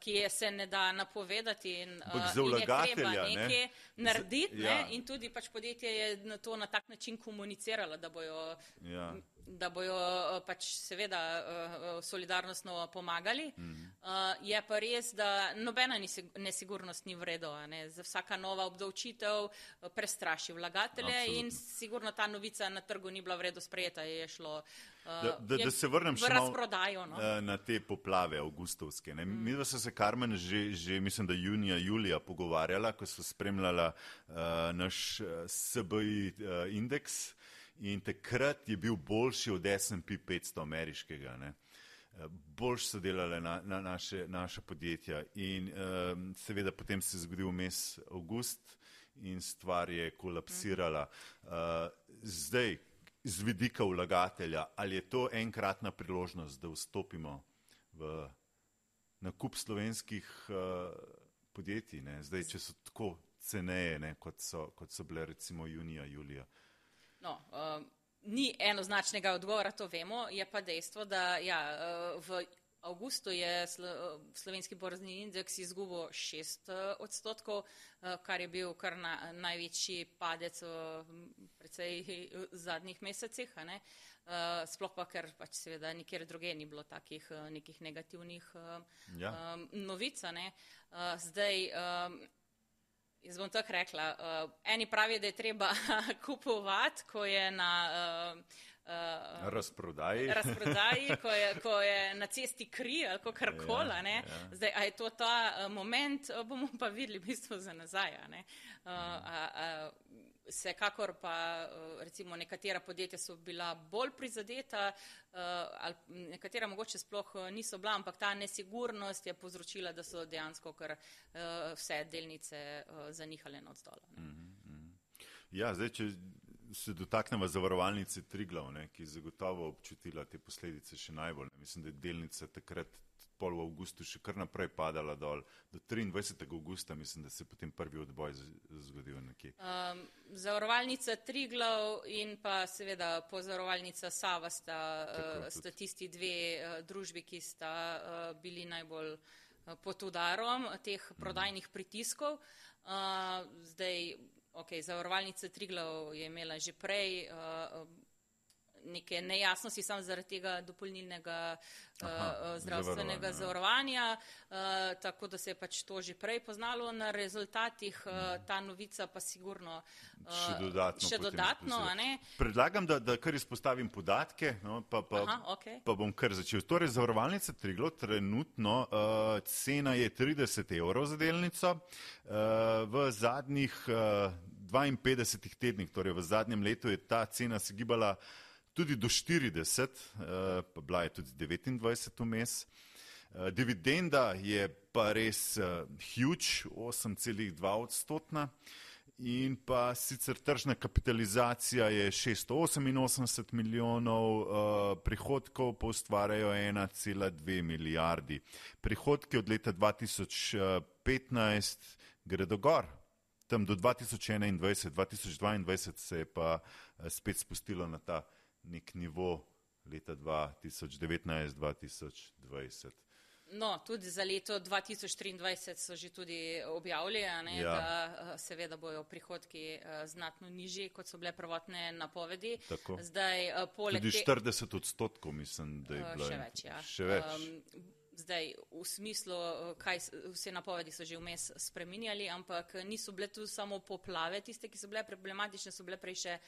ki je se ne da napovedati in, uh, in je treba nekaj ne? narediti. Ja. Ne? In tudi pač podjetje je na to na tak način komuniciralo, da bojo ja da bojo eh, pač seveda eh, solidarnostno pomagali. Mm. Je pa res, da nobena nesigurnost ni vredo. Ne. Za vsaka nova obdavčitev prestraši vlagatelje Absolutno. in sigurno ta novica na trgu ni bila vredo sprejeta. Je šlo,
da, da, da se vrnem še
razprodajo, no.
na te poplave avgustovske. Mm. Mi smo se Karmen že, že, mislim, da junija, julija pogovarjala, ko so spremljala uh, naš uh, SBI uh, indeks in takrat je bil boljši od SP 500 ameriškega. Ne. Boljš so delale na, na naše, naše podjetja in um, seveda potem se je zgodil mes avgust in stvar je kolapsirala. Uh, zdaj, z vidika vlagatelja, ali je to enkratna priložnost, da vstopimo v nakup slovenskih uh, podjetij, ne? zdaj, če so tako ceneje, ne, kot, so, kot so bile recimo junija, julija.
No, uh, ni enoznačnega odgovora, to vemo, je pa dejstvo, da ja, uh, v avgustu je slo, slovenski borzni indeks izgubil 6 odstotkov, uh, kar je bil kar na, največji padec v precej zadnjih mesecih. Sploh pa, ker pač seveda nikjer druge ni bilo takih nekih negativnih ja. novic. Uh, zdaj, Jaz bom tako rekla. Eni pravijo, da je treba kupovati, ko je na uh,
razprodaji.
razprodaji ko, je, ko je na cesti kri ali kar koli. Ja, ja. Zdaj, a je to ta uh, moment, bomo pa videli v bistvu za nazaj. Uh, Vsekakor pa recimo nekatera podjetja so bila bolj prizadeta, ali nekatera mogoče sploh niso bila, ampak ta nesigurnost je povzročila, da so dejansko kar vse delnice zanihale na odstola.
Mhm, mhm. Ja, zdaj, če se dotaknemo zavarovalnice Triglav, ne, ki je zagotovo občutila te posledice še najbolj. Ne. Mislim, da je delnica takrat pol v avgustu še kar naprej padala dol. Do 23. augusta mislim, da se je potem prvi odboj zgodil nekje. Um,
zavarovalnica Triglav in pa seveda pozavarovalnica Sava sta, Tako, uh, sta tisti dve uh, družbi, ki sta uh, bili najbolj pod udarom teh prodajnih pritiskov. Uh, zdaj, ok, zavarovalnica Triglav je imela že prej uh, neke nejasnosti samo zaradi tega dopolnilnega Aha, uh, zdravstvenega zavarovanja, uh, tako da se je pač to že prej poznalo na rezultatih, uh, ta novica pa sigurno
uh, še dodatno.
Še dodatno
Predlagam, da, da kar izpostavim podatke, no, pa, pa, Aha, okay. pa bom kar začel. Torej, zavarovalnica Triglo trenutno uh, cena je 30 evrov za delnico. Uh, v zadnjih uh, 52 tednih, torej v zadnjem letu je ta cena se gibala tudi do 40, eh, pa bila je tudi 29 vmes. Eh, dividenda je pa res eh, huge, 8,2 odstotna. In pa sicer tržna kapitalizacija je 688 milijonov, prihodkov pa ustvarjajo 1,2 milijardi. Prihodki od leta 2015 gredo gor, tam do 2021, 2022 se je pa spet spustilo na ta nek nivo leta 2019-2020.
No, tudi za leto 2023 so že tudi objavljali, ja. da eh, seveda bojo prihodki eh, znatno nižji, kot so bile prvotne napovedi.
Zdaj, eh, tudi 40 odstotkov mislim, da je bilo.
Še več, ja.
Še več. Um,
zdaj, v smislu, kaj vse napovedi so že vmes spreminjali, ampak niso bile tu samo poplave, tiste, ki so bile problematične, so bile prej še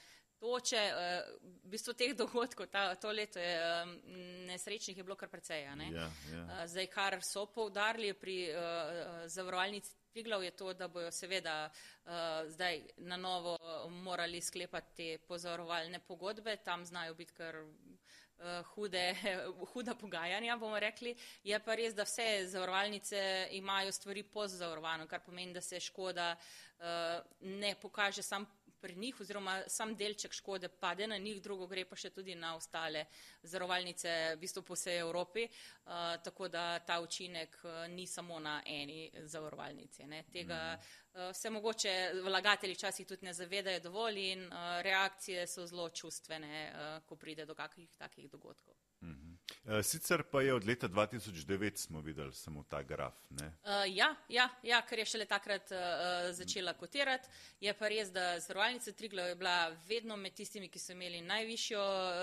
toče, eh, v bistvu teh dogodkov, ta, to leto je nesrečnih je bilo kar precej. Ja, ja. Eh, zdaj, kar so poudarili pri uh, zavarovalnici Tiglav je to, da bojo seveda uh, zdaj na novo morali sklepati te pozavarovalne pogodbe, tam znajo biti kar uh, hude, huda pogajanja, bomo rekli. Je pa res, da vse zavarovalnice imajo stvari pozavarovano, kar pomeni, da se škoda uh, ne pokaže sam pri njih oziroma sam delček škode pade na njih, drugo gre pa še tudi na ostale zarovalnice v bistvu po vsej Evropi, uh, tako da ta učinek uh, ni samo na eni zavarovalnici. Ne. Tega uh, se mogoče vlagatelji včasih tudi ne zavedajo dovolj in uh, reakcije so zelo čustvene, uh, ko pride do kakih takih dogodkov.
Eh, sicer pa je od leta 2009 smo videli samo ta graf. Uh,
ja, ja, ja, ker je šele takrat uh, začela kotirati. Je pa res, da zavarovalnica Triglo je bila vedno med tistimi, ki so imeli najvišjo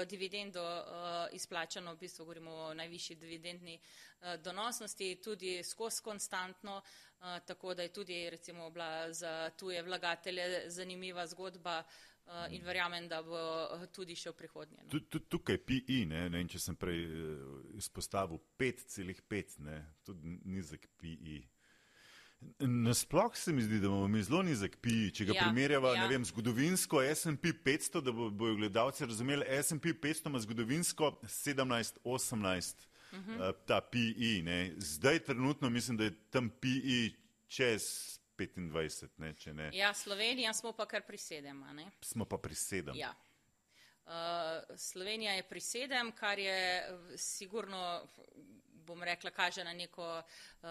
dividendo uh, izplačano, v bistvu govorimo o najvišji dividendni uh, donosnosti, tudi skozi konstantno, uh, tako da je tudi recimo bila za tuje vlagatelje zanimiva zgodba. Uh, Uh, in verjamem, da bo eh, tudi še v prihodnje. No.
Tukaj PI, ne, ne, če sem prej uh, izpostavil 5,5, tudi nizek PI. Nasploh se mi zdi, da imamo mi zelo nizek PI. Če ga ja, primerjava ja. vem, zgodovinsko SP 500, da bojo bo gledalci razumeli, SP 500 ima zgodovinsko 17-18 uh -huh. uh, ta PI. Ne. Zdaj trenutno mislim, da je tam PI čez 25, ne, če ne.
Ja, Slovenija smo pa kar pri sedem.
Smo pa pri sedem.
Ja. Uh, Slovenija je pri sedem, kar je sigurno, bom rekla, kaže na neko uh,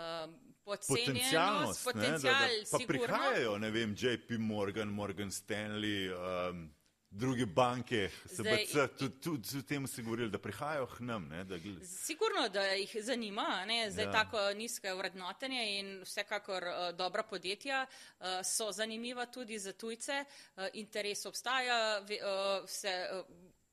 podcenjenost.
Potencial, ne, da, da, pa sigurno. prihajajo, ne vem, JP Morgan, Morgan Stanley, um, druge banke, SBC, tudi, tudi, tudi temu se govorili, da prihajajo k nam. Ne, da
Sigurno, da jih zanima, ne, zdaj ja. tako nizke vrednotenje in vsekakor uh, dobra podjetja uh, so zanimiva tudi za tujce, uh, interes obstaja, uh, vse, uh,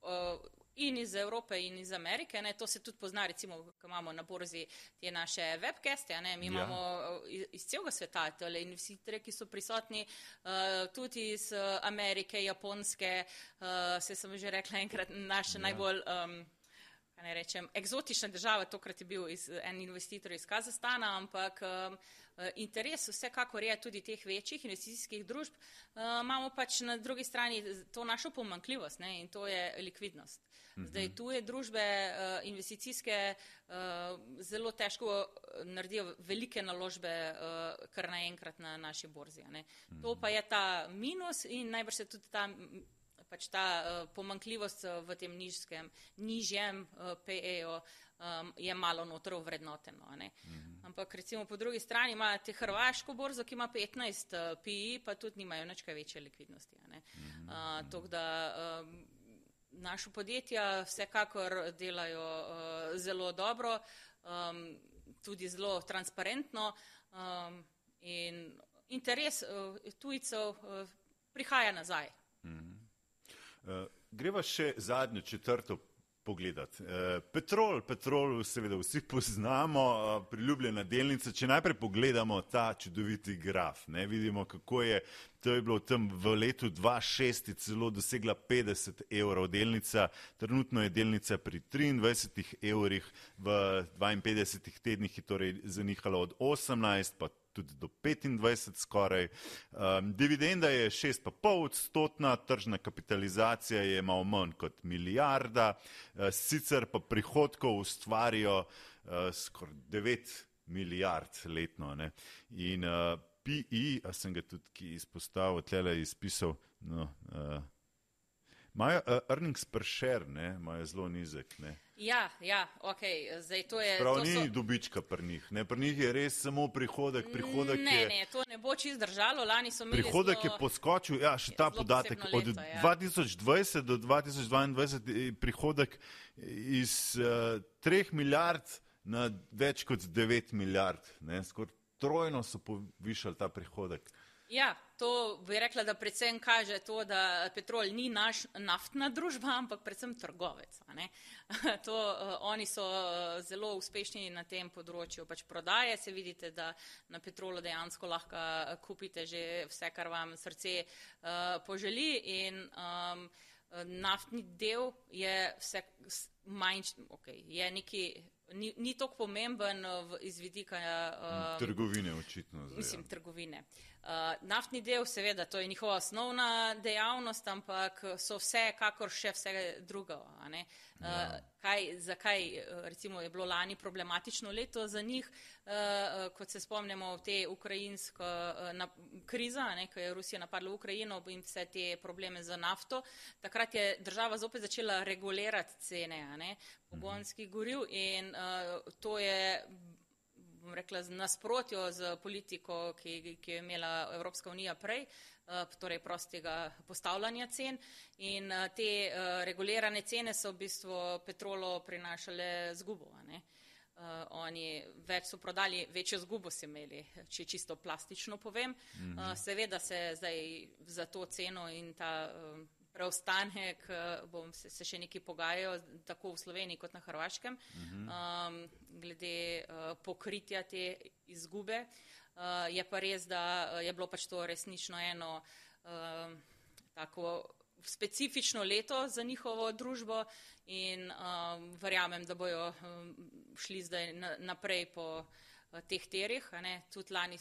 uh, in iz Evrope in iz Amerike. Ne. To se tudi pozna, recimo, ko imamo na borzi te naše webcaste, ne. mi ja. imamo iz, iz celega sveta tole investitorje, ki so prisotni uh, tudi iz Amerike, Japonske, uh, se sem že rekla enkrat, naše ja. najbolj. Um, Ne rečem, eksotična država, tokrat je bil iz, en investitor iz Kazahstana, ampak um, interes vsekakor je tudi teh večjih investicijskih družb. Um, imamo pač na drugi strani to našo pomankljivost ne, in to je likvidnost. Zdaj, mhm. tu je družbe uh, investicijske uh, zelo težko eh, naredijo velike naložbe kar naenkrat na naši borzi. Mhm. To pa je ta minus in najbrž se tudi ta, pač ta uh, pomankljivost v tem nižskem, nižjem uh, PE-ju um, je malo notro vrednoteno. Mhm. Ampak recimo po drugi strani imate Hrvaško borzo, ki ima 15 uh, PE, pa tudi nimajo nič kaj večje likvidnosti. Uh, naša podjetja vsekakor delajo uh, zelo dobro, um, tudi zelo transparentno um, in interes uh, tujcev uh, prihaja nazaj. Mm -hmm.
uh, greva še zadnjo četrto pogledati. Eh, Petrol, Petrol, seveda vsi poznamo, eh, priljubljena delnica. Če najprej pogledamo ta čudoviti graf, ne, vidimo, kako je, to je bilo tam v letu 2006 celo dosegla 50 evrov delnica, trenutno je delnica pri 23 evrih, v 52 tednih je torej zanihala od 18 pa tudi do 25 skoraj. Um, dividenda je 6,5 odstotna, tržna kapitalizacija je malo manj kot milijarda, uh, sicer pa prihodkov ustvarijo uh, skoraj 9 milijard letno. Ne? In uh, PI, a sem ga tudi izpostavil, tlele izpisal, no, uh, imajo uh, earnings per share, imajo zelo nizek. Ne?
Ja, ja, ok, zdaj to je.
Prav to ni so... dobička pri njih, ne, pri njih je res samo prihodek. prihodek
ne,
je...
ne, to ne bo čist držalo, lani so imeli.
Prihodek zelo... je poskočil, ja, še ta podatek, leto, od ja. 2020 do 2022 je prihodek iz uh, eh, 3 milijard na več kot 9 milijard, ne, skoraj trojno so povišali ta prihodek.
Ja, to bi rekla, da predvsem kaže to, da petrol ni naš naftna družba, ampak predvsem trgovec. to, uh, oni so uh, zelo uspešni na tem področju pač prodaje. Se vidite, da na petrolu dejansko lahko uh, kupite že vse, kar vam srce uh, poželi. In, um, naftni del je vse manjši, okay, je neki ni, ni tako pomemben uh, iz vidika
uh, trgovine, očitno.
Zdaj, mislim, ja. trgovine. Uh, naftni del, seveda, to je njihova osnovna dejavnost, ampak so vse, kakor še vse drugo. Uh, ja. kaj, zakaj recimo, je bilo lani problematično leto za njih, uh, kot se spomnimo te ukrajinsko uh, kriza, ko je Rusija napadla Ukrajino in vse te probleme za nafto. Takrat je država zopet začela regulirati cene pogonskih goriv in uh, to je bom rekla, nasprotjo z politiko, ki, ki je imela Evropska unija prej, uh, torej prostega postavljanja cen in uh, te regulirane cene so v bistvu petrolo prinašale zgubo. Uh, oni več so prodali, večjo zgubo so imeli, če čisto plastično povem. Uh, seveda se zdaj za to ceno in ta uh, preostanek, bom se, se še nekaj pogajajo, tako v Sloveniji kot na Hrvaškem, um, glede uh, pokritja te izgube. Uh, je pa res, da uh, je bilo pač to resnično eno uh, tako specifično leto za njihovo družbo in um, verjamem, da bojo um, šli zdaj na, naprej po uh, teh terih. Tudi lani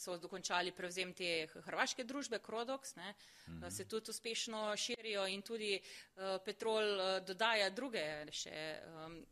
so dokončali prevzem te hrvaške družbe, Krodox, ne, mm -hmm. se tudi uspešno širijo in tudi uh, Petrol uh, dodaja druge še um,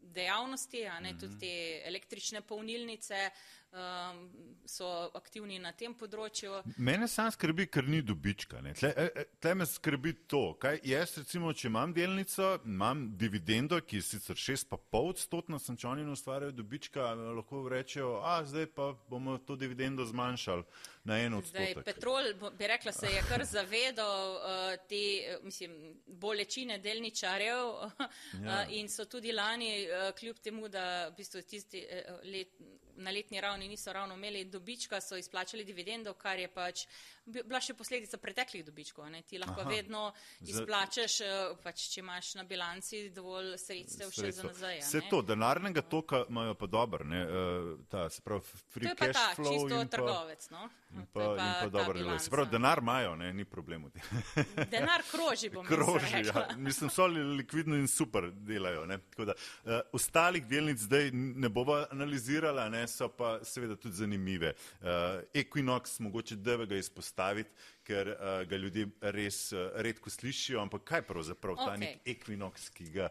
dejavnosti, a ne, mm -hmm. tudi te električne polnilnice, uh, um, so aktivni na tem področju.
Mene sam skrbi, ker ni dobička. Tle, e, e, tle me skrbi to, kaj jaz recimo, če imam delnico, imam dividendo, ki je sicer 6,5 odstotna, sem če oni ustvarjajo dobička, lahko rečejo, a zdaj pa bomo to dividendo zmanjšali na en odstotek.
Zdaj, petrol, bi rekla, se je kar zavedal uh, te, mislim, bolečine delničarjev uh, ja. in so tudi lani, uh, kljub temu, da v bistvu tisti uh, let, na letni ravni niso ravno imeli dobička, so izplačali dividendo, kar je pač bila še posledica preteklih dobičkov. Ne? Ti lahko Aha, vedno izplačeš, eh, pač, če imaš na bilanci dovolj sredstev še za nazaj.
Vse to, denarnega toka imajo pa dober, ne? Uh, ta, se pravi, free cash ta, flow. To je pa čisto
trgovec, no?
In pa, pa, in pa dober delaj. Se pravi, denar imajo, ne? Ni problemu.
denar kroži, bom
kroži, ja. Mislim, so likvidni in super delajo, ne? Tako da, uh, ostalih delnic zdaj ne bova analizirala, ne? So pa seveda tudi zanimive. Uh, Equinox, mogoče DVG izpostaviti ker uh, ga ljudje res uh, redko slišijo. Ampak kaj pravzaprav okay. ta nek ekvinoks, ki ga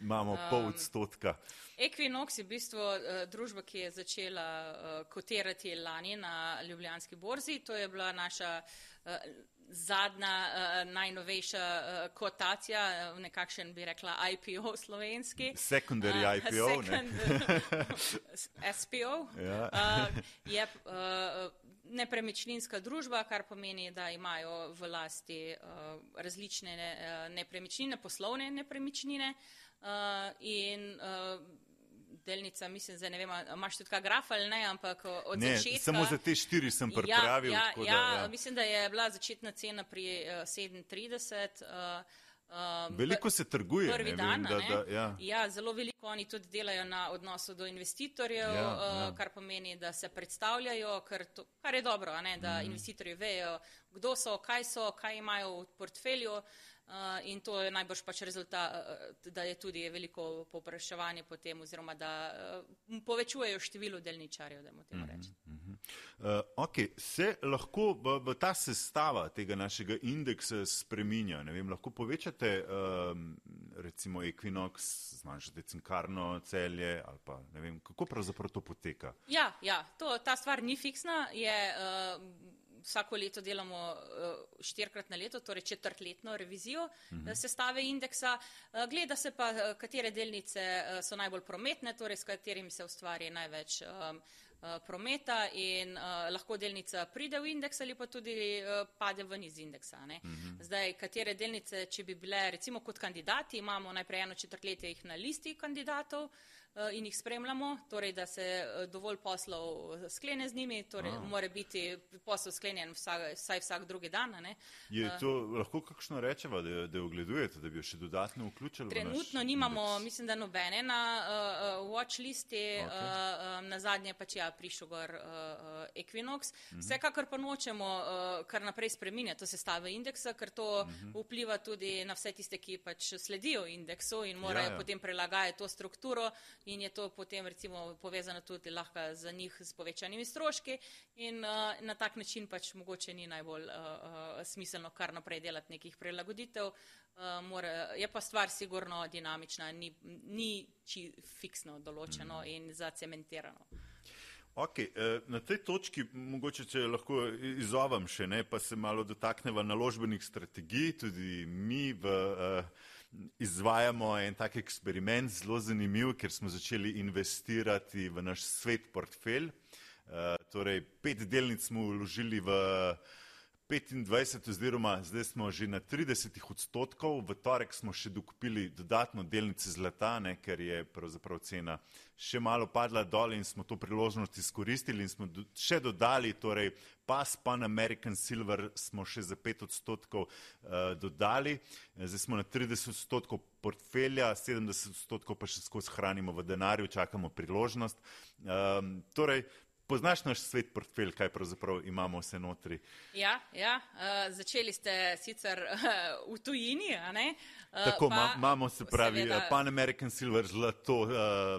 imamo um, pol odstotka?
Ekvinoks je v bistvu uh, družba, ki je začela uh, kotirati lani na Ljubljanski borzi. To je bila naša uh, zadnja, uh, najnovejša uh, kotacija, uh, nekakšen bi rekla IPO slovenski.
Secondary uh, IPO.
Second, SPO. Ja. Uh, je, uh, nepremičninska družba, kar pomeni, da imajo v lasti uh, različne uh, nepremičnine, poslovne nepremičnine uh, in uh, delnica, mislim, zdaj ne vem, imaš tudi kaj graf ali ne, ampak od ne, začetka.
Samo za te štiri sem pripravil.
Ja, ja, ja, da, ja, mislim, da je bila začetna cena pri uh, 37. Uh,
Um, veliko se trguje.
Prvi ne, dan, vem, da, da, ja. Ja, zelo veliko oni tudi delajo na odnosu do investitorjev, ja, uh, ja. kar pomeni, da se predstavljajo, kar, to, kar je dobro, ne, da mm. investitorji vejo, kdo so, kaj so, kaj imajo v portfelju. Uh, in to je najbrž pač rezultat, uh, da je tudi veliko popraševanje potem, oziroma da uh, povečujejo število delničarjev, da mu temu rečem. Mm -hmm.
Uh, ok, se lahko v, v ta sestava tega našega indeksa spreminja, ne vem, lahko povečate uh, recimo Equinox, zmanjšate cinkarno celje ali pa ne vem, kako pravzaprav to poteka?
Ja, ja, to, ta stvar ni fiksna, je uh, vsako leto delamo uh, štirikrat na leto, torej četrtletno revizijo uh mhm. -huh. sestave indeksa. Uh, gleda se pa, katere delnice uh, so najbolj prometne, torej s katerimi se ustvari največ um, prometa in uh, lahko delnica pride v indeks ali pa tudi uh, pade ven iz indeksa. Uh mhm. -huh. Zdaj, katere delnice, če bi bile recimo kot kandidati, imamo najprej eno četrtletje jih na listi kandidatov, uh, Eh, in jih spremljamo, torej da se eh, dovolj poslov eh, sklene z njimi, torej A. mora biti posel sklenjen vsak, vsaj vsak drugi dan.
Je to lahko kakšno rečeva, da, da jo gledujete, da bi jo še dodatno vključili?
Trenutno nimamo, indeks? mislim, da nobene na uh, watch listi, okay. uh, um, na zadnje pač ja prišel gor uh, Equinox. Uh mhm. -huh. Vsekakor pa nočemo uh, kar naprej spreminjati to sestave indeksa, ker to uh mhm. -huh. vpliva tudi na vse tiste, ki pač sledijo indeksu in morajo ja, ja. potem prilagajati to strukturo in je to potem recimo povezano tudi lahko za njih s povečanimi stroški in uh, na tak način pač mogoče ni najbolj uh, smiselno kar naprej delati nekih prilagoditev. Uh, more, je pa stvar sigurno dinamična, ni, ni či fiksno določeno mm. in zacementirano.
Okay, na tej točki mogoče, če lahko izovem še ne, pa se malo dotakneva naložbenih strategij, tudi mi v uh, izvajamo en tak eksperiment, zelo zanimiv, ker smo začeli investirati v naš svet portfelj. Uh, torej, pet delnic smo vložili v 25, oziroma zdaj smo že na 30 odstotkov. V torek smo še dokupili dodatno delnice zlata, ne, ker je pravzaprav cena še malo padla dol in smo to priložnost izkoristili in smo do, še dodali, torej pas Pan American Silver smo še za 5 odstotkov uh, dodali. Zdaj smo na 30 odstotkov portfelja, 70 odstotkov pa še skozi hranimo v denarju, čakamo priložnost. Um, torej, Poznaš naš svet portfelj, kaj pravzaprav imamo vse notri?
Ja, ja. Uh, začeli ste sicer uh, v tujini, a ne?
Uh, Tako, pa, imamo se pravi seveda, Pan American Silver, zlato, uh,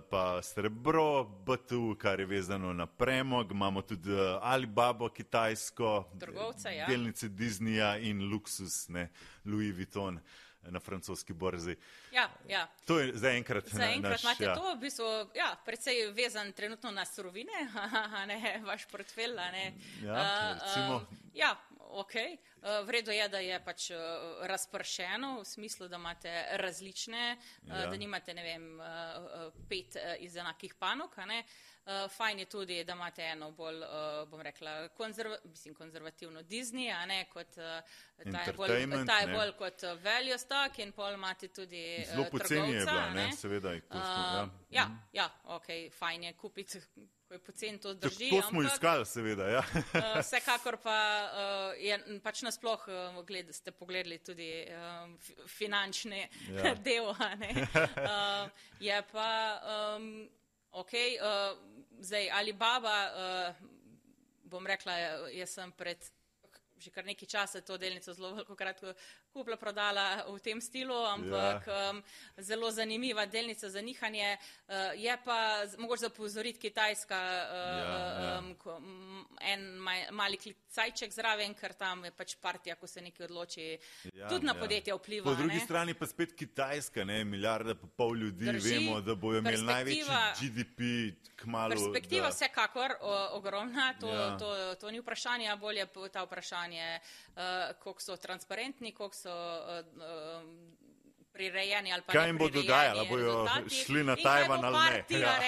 pa srebro, BTU, kar je vezano na premog, imamo tudi uh, Alibaba, kitajsko,
trgovce, ja.
delnice Disneyja in luksus, ne, Louis Vuitton. Na francoski borzi.
Ja, ja.
To je zaenkrat.
Zaenkrat imate ja. to, v bistvu, ja, predvsej vezan trenutno na surovine, ne vaš portfelj.
Ja, uh, uh,
ja, ok. Uh, Vredo je, da je pač uh, razpršeno v smislu, da imate različne, uh, ja. da nimate, ne vem, uh, pet uh, iz enakih panog. Uh, fajn je tudi, da imate eno bolj, uh, bom rekla, konzerva mislim, konzervativno Disney, a ne kot uh, ta je bolj, ta je bolj kot value stock in pol imate tudi.
Uh, Zelo poceni je bila, ne, seveda. Uh, ja,
ja, mhm. ja, ok, fajn je kupiti ko je pocen to drži.
To smo ampak, iskali, seveda. Ja.
uh, vsekakor pa uh, je pač nasploh, uh, gled, ste pogledali tudi uh, finančne ja. del. Uh, je pa, um, ok, uh, zdaj ali baba, uh, bom rekla, jaz sem pred že kar nekaj časa to delnico zelo veliko krat kupila, prodala v tem stilu, ampak ja. um, zelo zanimiva delnica za nihanje. Uh, je pa mogoče zapozoriti Kitajska, uh, ja, ja. Um, en maj, mali klicajček zraven, ker tam je pač partija, ko se nekaj odloči, ja, tudi na ja. podjetja vpliva.
Po drugi ne? strani pa spet Kitajska, ne, milijarda pa pol ljudi, Drži, vemo, da bojo imeli največji GDP. Kmalu,
Perspektiva da. vsekakor ogromna, to, ja. to, to, to ni vprašanje, bolje pa ta vprašanje, uh, koliko so transparentni, koliko so uh, prirejeni ali pa
kaj jim bo dogajalo, bojo šli na Tajvan ali ne.
Ja.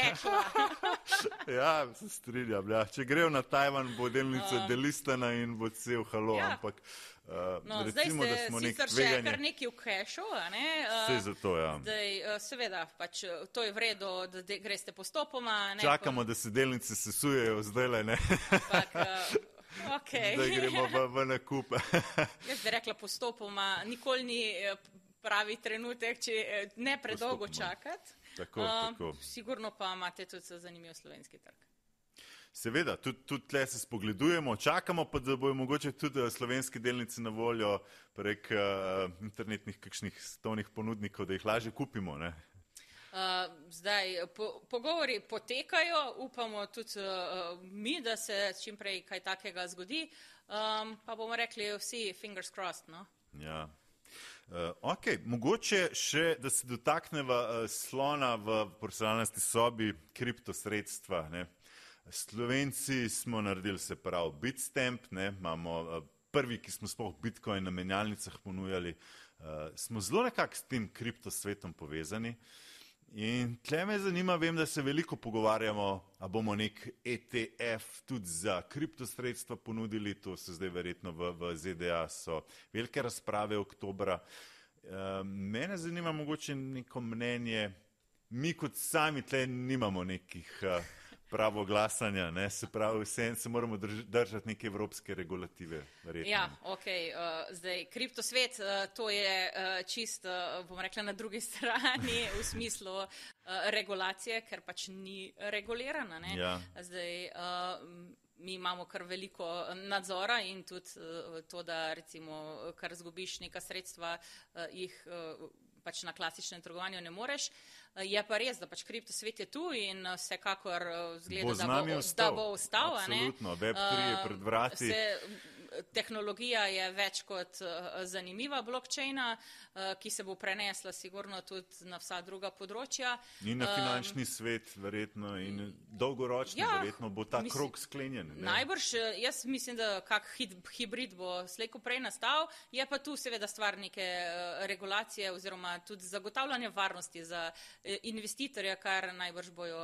ja, se strinjam. Ja. Če grejo na Tajvan, bo delnica uh, delistana in bo cel halo. Ja. Ampak,
Uh, no, recimo, zdaj ste sicer še kar neki v kešu, ne?
Uh, zato, ja.
zdaj, uh, seveda, pač, to je vredno, da de, greste postopoma.
Ne, Čakamo, pa... da se delnice sesujejo zdaj le, ne? Ampak, uh,
Okay.
Da gremo v, v nakup.
Jaz bi rekla postopoma, nikoli ni eh, pravi trenutek, če eh, ne predolgo čakati.
Tako, uh, tako.
Sigurno pa imate tudi zanimiv slovenski trg.
Seveda, tudi, tudi tle se spogledujemo, čakamo pa, da bojo mogoče tudi slovenske delnice na voljo prek uh, internetnih kakšnih stovnih ponudnikov, da jih lažje kupimo. Ne?
Zdaj, po, pogovori potekajo, upamo tudi uh, mi, da se čim prej kaj takega zgodi, um, pa bomo rekli vsi fingers crossed. No?
Ja. Uh, ok, mogoče še, da se dotakneva uh, slona v porcelanasti sobi, kriptosredstva. Ne? Slovenci smo naredili se prav Bitstamp, ne? imamo uh, prvi, ki smo sploh Bitcoin na menjalnicah ponujali, uh, smo zelo nekako s tem kriptosvetom povezani. Uh, In tle me zanima, vem, da se veliko pogovarjamo, a bomo nek ETF tudi za kriptosredstva ponudili, to se zdaj verjetno v, v ZDA so velike razprave oktobra. E, mene zanima mogoče neko mnenje, mi kot sami tle nimamo nekih. Uh, pravo glasanja, ne? se pravi, vse se moramo drž držati neke evropske regulative. Verjetno.
Ja, ok, uh, zdaj kriptosvet, uh, to je uh, čist, uh, bom rekla, na drugi strani v smislu uh, regulacije, ker pač ni regulirana.
Ja.
Zdaj, uh, Mi imamo kar veliko nadzora in tudi to, da recimo, kar zgubiš neka sredstva, jih pač na klasičnem trgovanju ne moreš. Je pa res, da pač kriptosvet je tu in vsekakor zgleda,
bo da, bo,
da bo ostal.
Absolutno, Web3 je pred vrati.
Se, tehnologija je več kot uh, zanimiva blokčina, uh, ki se bo prenesla sigurno tudi na vsa druga področja.
In na finančni um, svet verjetno in dolgoročno ja, verjetno bo ta mislim, krok sklenjen. Ne?
Najbrž, jaz mislim, da kak hibrid bo slejko prej nastal, je pa tu seveda stvar neke regulacije oziroma tudi zagotavljanja varnosti za investitorja, kar najbrž bojo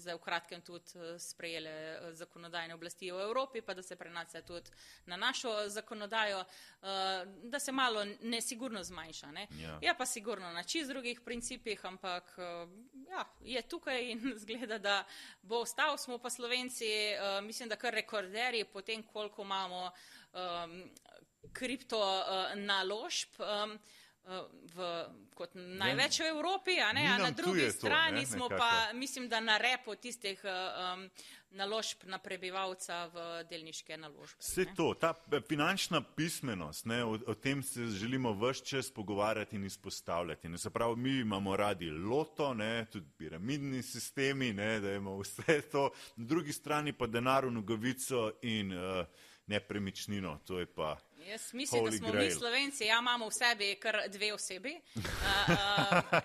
zdaj v kratkem tudi sprejele zakonodajne oblasti v Evropi, pa da se prenaša tudi na našo zakonodajo, uh, da se malo nesigurno zmanjša. Ne? Ja. Je pa sigurno na čist drugih principih, ampak uh, ja, je tukaj in zgleda, da bo ostal. Smo pa Slovenci, uh, mislim, da kar rekorderji po tem, koliko imamo um, kripto uh, naložb. V, kot največ v Evropi, a, ne, a na drugi strani to, ne, smo pa, mislim, da na repo tistih um, naložb na prebivalca v delniške naložbe.
Vse to, ta finančna pismenost, ne, o, o tem se želimo vse čas pogovarjati in izpostavljati. Ne, se pravi, mi imamo radi loto, ne, tudi piramidni sistemi, ne, da imamo vse to, na drugi strani pa denar v nogavico in uh, nepremičnino. To je pa
Jaz mislim, Holy da smo grail. mi slovenci, ja imamo v sebi kar dve osebi uh, uh,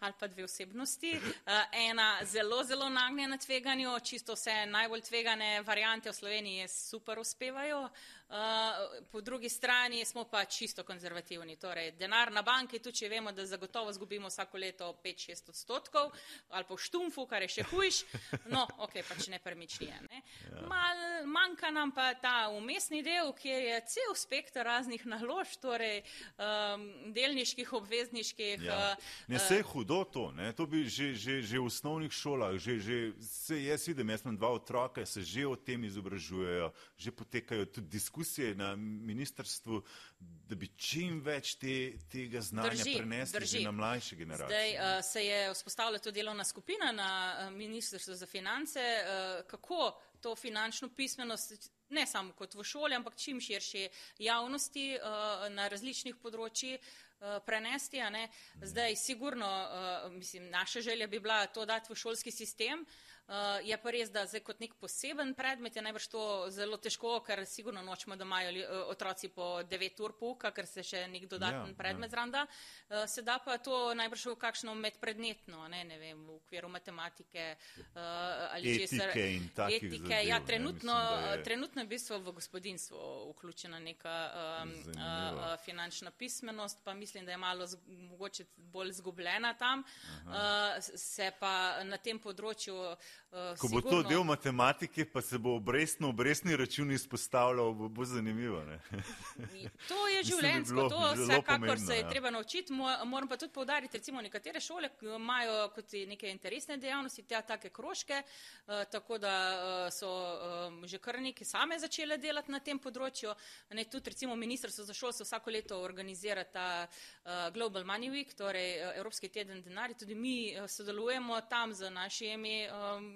ali pa dve osebnosti. Uh, ena zelo, zelo nagnjena tveganju, čisto vse najbolj tvegane variante v Sloveniji super uspevajo. Uh, Uh, po drugi strani smo pa čisto konzervativni. Torej, denar na banki, tudi če vemo, da zagotovo zgubimo vsako leto 5-6 odstotkov, ali v štumfu, kar je še hujš, no, ok, pač nepremičnije. Ne? Ja. Mal, manjka nam pa ta umestni del, kjer je cel spektr raznih naložb, torej um, delniških, obvezniških. Ja.
Uh, ne, se je hudo to, ne? to bi že, že, že v osnovnih šolah, že, že se jaz vidim, jaz imam dva otroka, se že o tem izobražujejo, že potekajo tudi diskusije diskusije na ministrstvu, da bi čim več te, tega znanja drži, prenesli drži. na mlajše generacije.
Zdaj uh, se je vzpostavila tudi delovna skupina na uh, ministrstvu za finance, uh, kako to finančno pismenost ne samo kot v šoli, ampak čim širše javnosti uh, na različnih področjih prenesti. Zdaj, sigurno, mislim, naša želja bi bila to dati v šolski sistem, Uh, je pa res, da zdaj kot nek poseben predmet je najbrž to zelo težko, ker sigurno nočemo, da imajo li, uh, otroci po 9 ur pouka, ker se še nek dodaten ja, predmet ja. zranda. Uh, se da pa to najbrž v kakšno medpredmetno, ne, ne vem, v okviru matematike
uh, ali etike česar. In etike, zadev,
ja, trenutno, ne, je... trenutno je v bistvu v gospodinstvo vključena neka um, uh, finančna pismenost, pa mislim, da je malo z, mogoče bolj zgubljena tam. Uh, se pa na tem področju
Uh, Ko bo sigurno... to del matematike, pa se bo obrestno, obrestni račun izpostavljal, bo, bo zanimivo.
to je življenjsko, to vsekakor se je ja. treba naučiti. Moram pa tudi povdariti, recimo nekatere šole imajo kot neke interesne dejavnosti, te take kroške, uh, tako da uh, so um, že kar neki same začele delati na tem področju. Ne, tudi recimo Ministrstvo za šolstvo vsako leto organizira ta uh, Global Money Week, torej uh, Evropski teden denarja. Tudi mi uh, sodelujemo tam z našimi um,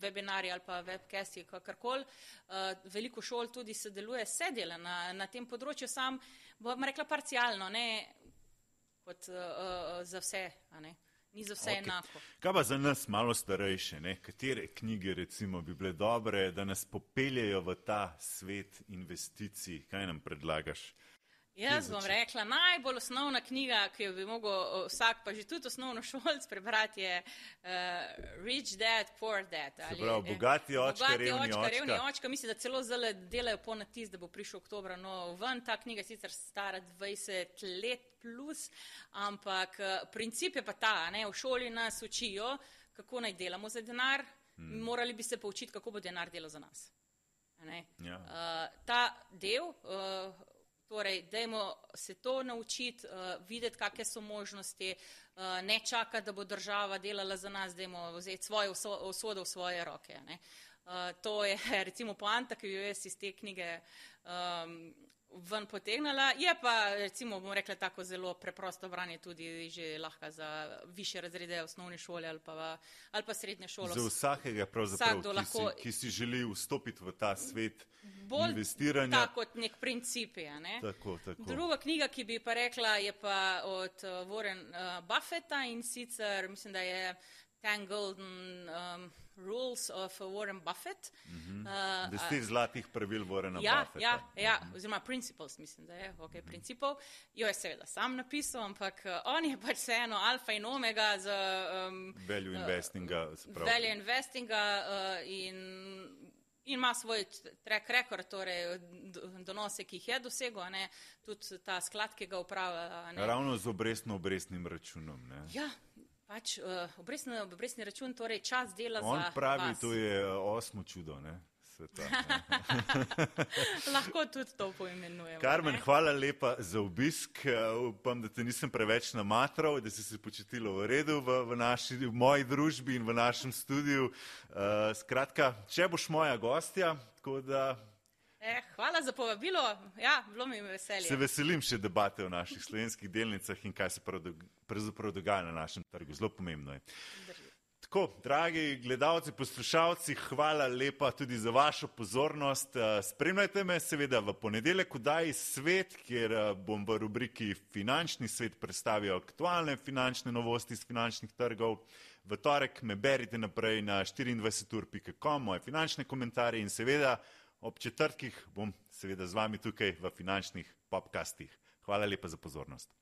webinarji ali pa webcasti, kakorkoli. Uh, veliko šol tudi sodeluje, se dela na, na tem področju, sam bom rekla parcialno, ne kot uh, za vse. Ni za vse okay. enako.
Kaj pa za nas malo starejše, ne? katere knjige recimo bi bile dobre, da nas popeljejo v ta svet investicij? Kaj nam predlagaš?
Jaz bom rekla, najbolj osnovna knjiga, ki jo bi mogel vsak, pa že tudi osnovno šolc prebrati, je uh, Rich Dad, Poor Dad.
Ali, prav, bogati očka, bogati revni očka.
Revni očka, mislim, da celo zelo delajo po natis, da bo prišel oktober. No, ven ta knjiga je sicer stara 20 let plus, ampak uh, princip je pa ta, ne, v šoli nas učijo, kako naj delamo za denar, hmm. morali bi se poučiti, kako bo denar delal za nas. Ja. Uh, ta del. Uh, Torej, dajmo se to naučiti, uh, videti, kakšne so možnosti, uh, ne čakati, da bo država delala za nas, dajmo vzeti svojo usodo v svoje roke. Uh, to je recimo poanta, ki jo jaz iz te knjige um, ven potegnila. Je pa, recimo, bom rekla, tako zelo preprosto branje tudi že lahko za više razrede osnovne šole ali pa, ali pa srednje šole.
Za vsakega, pravzaprav, ki, lahko, si, ki si želi vstopiti v ta svet bolj investiranja.
Tako kot nek princip je. Ne?
Tako, tako.
Druga knjiga, ki bi pa rekla, je pa od uh, Warren uh, Buffetta in sicer mislim, da je Ten Golden um, Rules of Warren Buffett.
Mm -hmm. uh, Deset zlatih pravil Warrena
ja,
Buffetta.
Ja, ja mm -hmm. oziroma Principles, mislim, da je ok, mm -hmm. principov. Jo je seveda sam napisal, ampak uh, on je pač vseeno alfa in omega za um,
value uh, investinga.
Value investinga uh, in, in ima svoj track record, torej donose, ki jih je dosegel, tudi ta sklad, ki ga upravlja.
Ravno z obrestno-obrestnim računom. Ne.
Ja. Pač, uh, obrestni, obrestni račun, torej čas dela
On
za.
On pravi,
vas.
to je uh, osmo čudo. Ne? Sveta,
Lahko tudi to poimenujemo.
Karmen, ne? hvala lepa za obisk. Uh, upam, da te nisem preveč namatral, da si se počutila v redu v, v, naši, v moji družbi in v našem studiu. Uh, skratka, če boš moja gostja, tako da
Eh, hvala za povabilo. Ja, bilo mi je veselje.
Se veselim še debate o naših slovenskih delnicah in kaj se pravzaprav dogaja na našem trgu. Zelo pomembno je. Tako, dragi gledalci, poslušalci, hvala lepa tudi za vašo pozornost. Eh, spremljajte me seveda v ponedeljek, kdaj svet, kjer eh, bom v rubriki Finančni svet predstavil aktualne finančne novosti iz finančnih trgov. V torek me berite naprej na 24.com, moje finančne komentarje in seveda ob četrtkih bom seveda z vami tukaj v finančnih popkastih. Hvala lepa za pozornost.